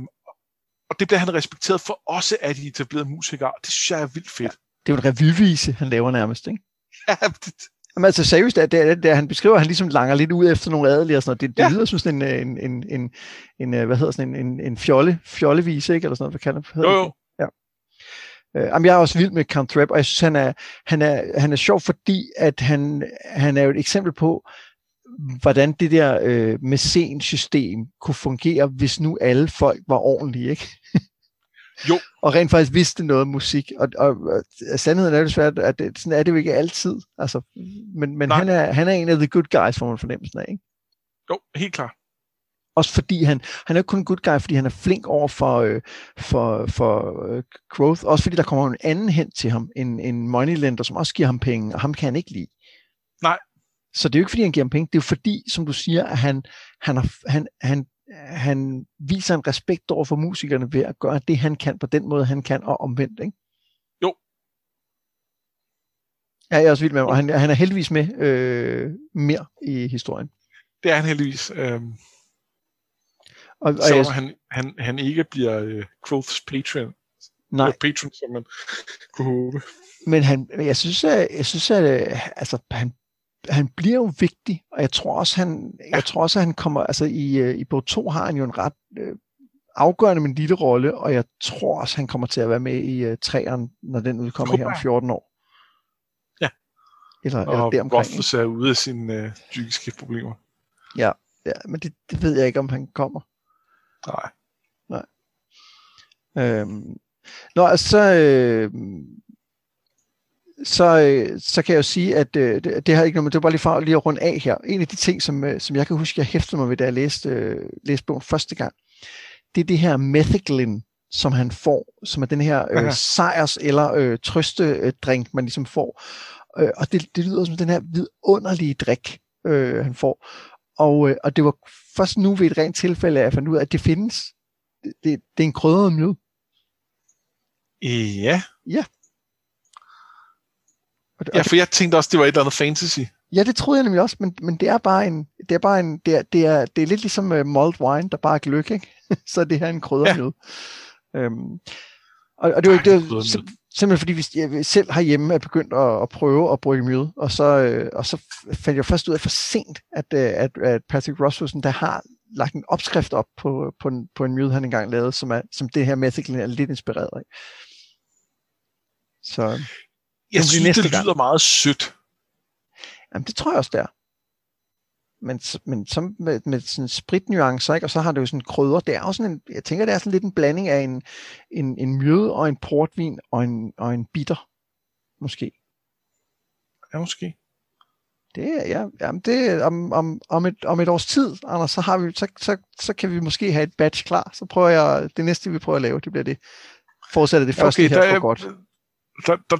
og det bliver han respekteret for også af de etablerede musikere, det synes jeg er vildt fedt. Ja, det er jo en revyvise, han laver nærmest, ikke? Ja, det, Jamen altså seriøst, det, det, det, han beskriver, at han ligesom langer lidt ud efter nogle adelige og sådan noget. Det, det ja. lyder som sådan en, en, en, en, en, øh, hvad hedder sådan en, en, en fjolle, fjollevis, ikke? Eller sådan noget, hvad kalder det? Jo, jo. Ja. Uh, jamen, jeg er også vild med Count Trap, og jeg synes, han er, han er, han er sjov, fordi at han, han er jo et eksempel på, hvordan det der øh, mæcensystem kunne fungere, hvis nu alle folk var ordentlige, ikke? Jo. og rent faktisk vidste noget om musik. Og, og, og sandheden er desværre, at det, sådan er det jo ikke altid. Altså, men men han, er, han er en af the good guys, får man fornemmelsen af, ikke? Jo, helt klart. Også fordi han, han er ikke kun en good guy, fordi han er flink over for, øh, for, for øh, growth. Også fordi der kommer en anden hen til ham, en, en moneylender, som også giver ham penge, og ham kan han ikke lide. Så det er jo ikke, fordi han giver ham penge. Det er jo fordi, som du siger, at han, han, har, han, han, han viser en respekt over for musikerne ved at gøre det, han kan på den måde, han kan, og omvendt, ikke? Jo. Ja, jeg er også vild med ham, og han, han er heldigvis med øh, mere i historien. Det er han heldigvis. Øh... Og, og jeg... han, han, han ikke bliver uh, Quoth's patron. Nej. Eller patron, som man kunne håbe. Men han, jeg synes, at, jeg synes, at altså, han, han bliver jo vigtig, og jeg tror også, han, ja. jeg tror også, at han kommer, altså i, øh, i bog 2 har han jo en ret øh, afgørende, men lille rolle, og jeg tror også, han kommer til at være med i uh, træeren, når den udkommer her om 14 år. Ja. Eller, og eller deromkring. Og sig ude af sine uh, psykiske problemer. Ja, ja men det, det ved jeg ikke, om han kommer. Nej. Nej. Øhm, Nå, så, øh, så, øh, så kan jeg jo sige, at øh, det, det har ikke noget, men det var bare lige for lige at runde af her. En af de ting, som, øh, som jeg kan huske, jeg hæftede mig ved, da jeg læste, øh, læste bogen første gang, det er det her methiglin, som han får, som er den her øh, sejrs- eller øh, trøstedrink, man ligesom får. Øh, og det, det lyder som den her vidunderlige drik, øh, han får. Og, øh, og det var først nu ved et rent tilfælde, at jeg fandt ud af, at det findes. Det, det, det er en krydret mjød. Ja. Ja. Og det, ja, for jeg tænkte også, det var et eller andet fantasy. Ja, det troede jeg nemlig også, men, men det er bare en, det er bare en, det er, det er, det er lidt ligesom uh, malt wine, der bare er gløk, ikke? Så det her er en kryddermjød. Ja. Øhm, og, og det var, det var simpelthen fordi, vi, jeg selv herhjemme er begyndt at, at prøve at brygge mjød, og så, øh, og så fandt jeg først ud af for sent, at, øh, at, at Patrick Rasmussen, der har lagt en opskrift op på, på, en, på en mjød, han engang lavede, som, er, som det her Methical er lidt inspireret af. Så jeg synes, næste det lyder gang. meget sødt. Jamen, det tror jeg også, det er. Men, men som med, med sådan spritnuancer, ikke? og så har det jo sådan krydder. Det er også sådan en, jeg tænker, det er sådan lidt en blanding af en, en, en mjød og en portvin og en, og en bitter. Måske. Ja, måske. Det er, ja, jamen det, om, om, om, et, om et års tid, Anders, så, har vi, så, så, så kan vi måske have et batch klar. Så prøver jeg, det næste vi prøver at lave, det bliver det. Fortsætter det første okay, her for godt. Der, der,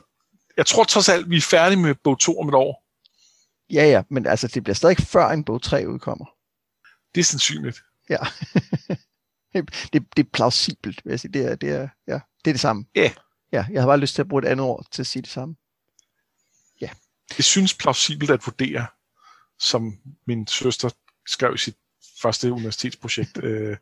jeg tror trods alt, vi er færdige med bog 2 om et år. Ja, ja, men altså, det bliver stadig før en bog 3 udkommer. Det er sandsynligt. Ja. det, det er plausibelt, vil jeg sige. Det er det, er, ja, det, er det samme. Ja. Yeah. Ja, jeg har bare lyst til at bruge et andet ord til at sige det samme. Ja. Det synes plausibelt at vurdere, som min søster skrev i sit første universitetsprojekt. øh,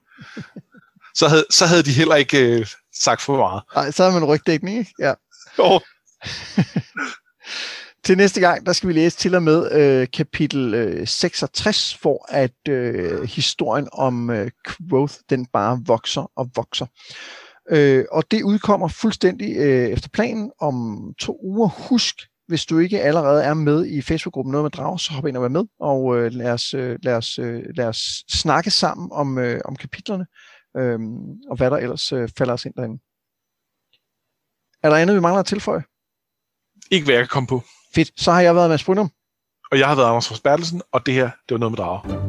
så, havde, så havde de heller ikke øh, sagt for meget. Nej, så har man rygdækning, ikke? Ja. Jo. Til næste gang, der skal vi læse til og med øh, kapitel øh, 66, for at øh, historien om øh, growth, den bare vokser og vokser. Øh, og det udkommer fuldstændig øh, efter planen om to uger. Husk, hvis du ikke allerede er med i Facebook-gruppen Noget med Drag, så hop ind og vær med, og øh, lad, os, øh, lad, os, øh, lad os snakke sammen om, øh, om kapitlerne, øh, og hvad der ellers øh, falder os ind derinde. Er der andet, vi mangler at tilføje? Ikke hvad jeg kan komme på. Fedt. Så har jeg været Mads Brynum. Og jeg har været Anders Bertelsen, og det her, det var noget med drager.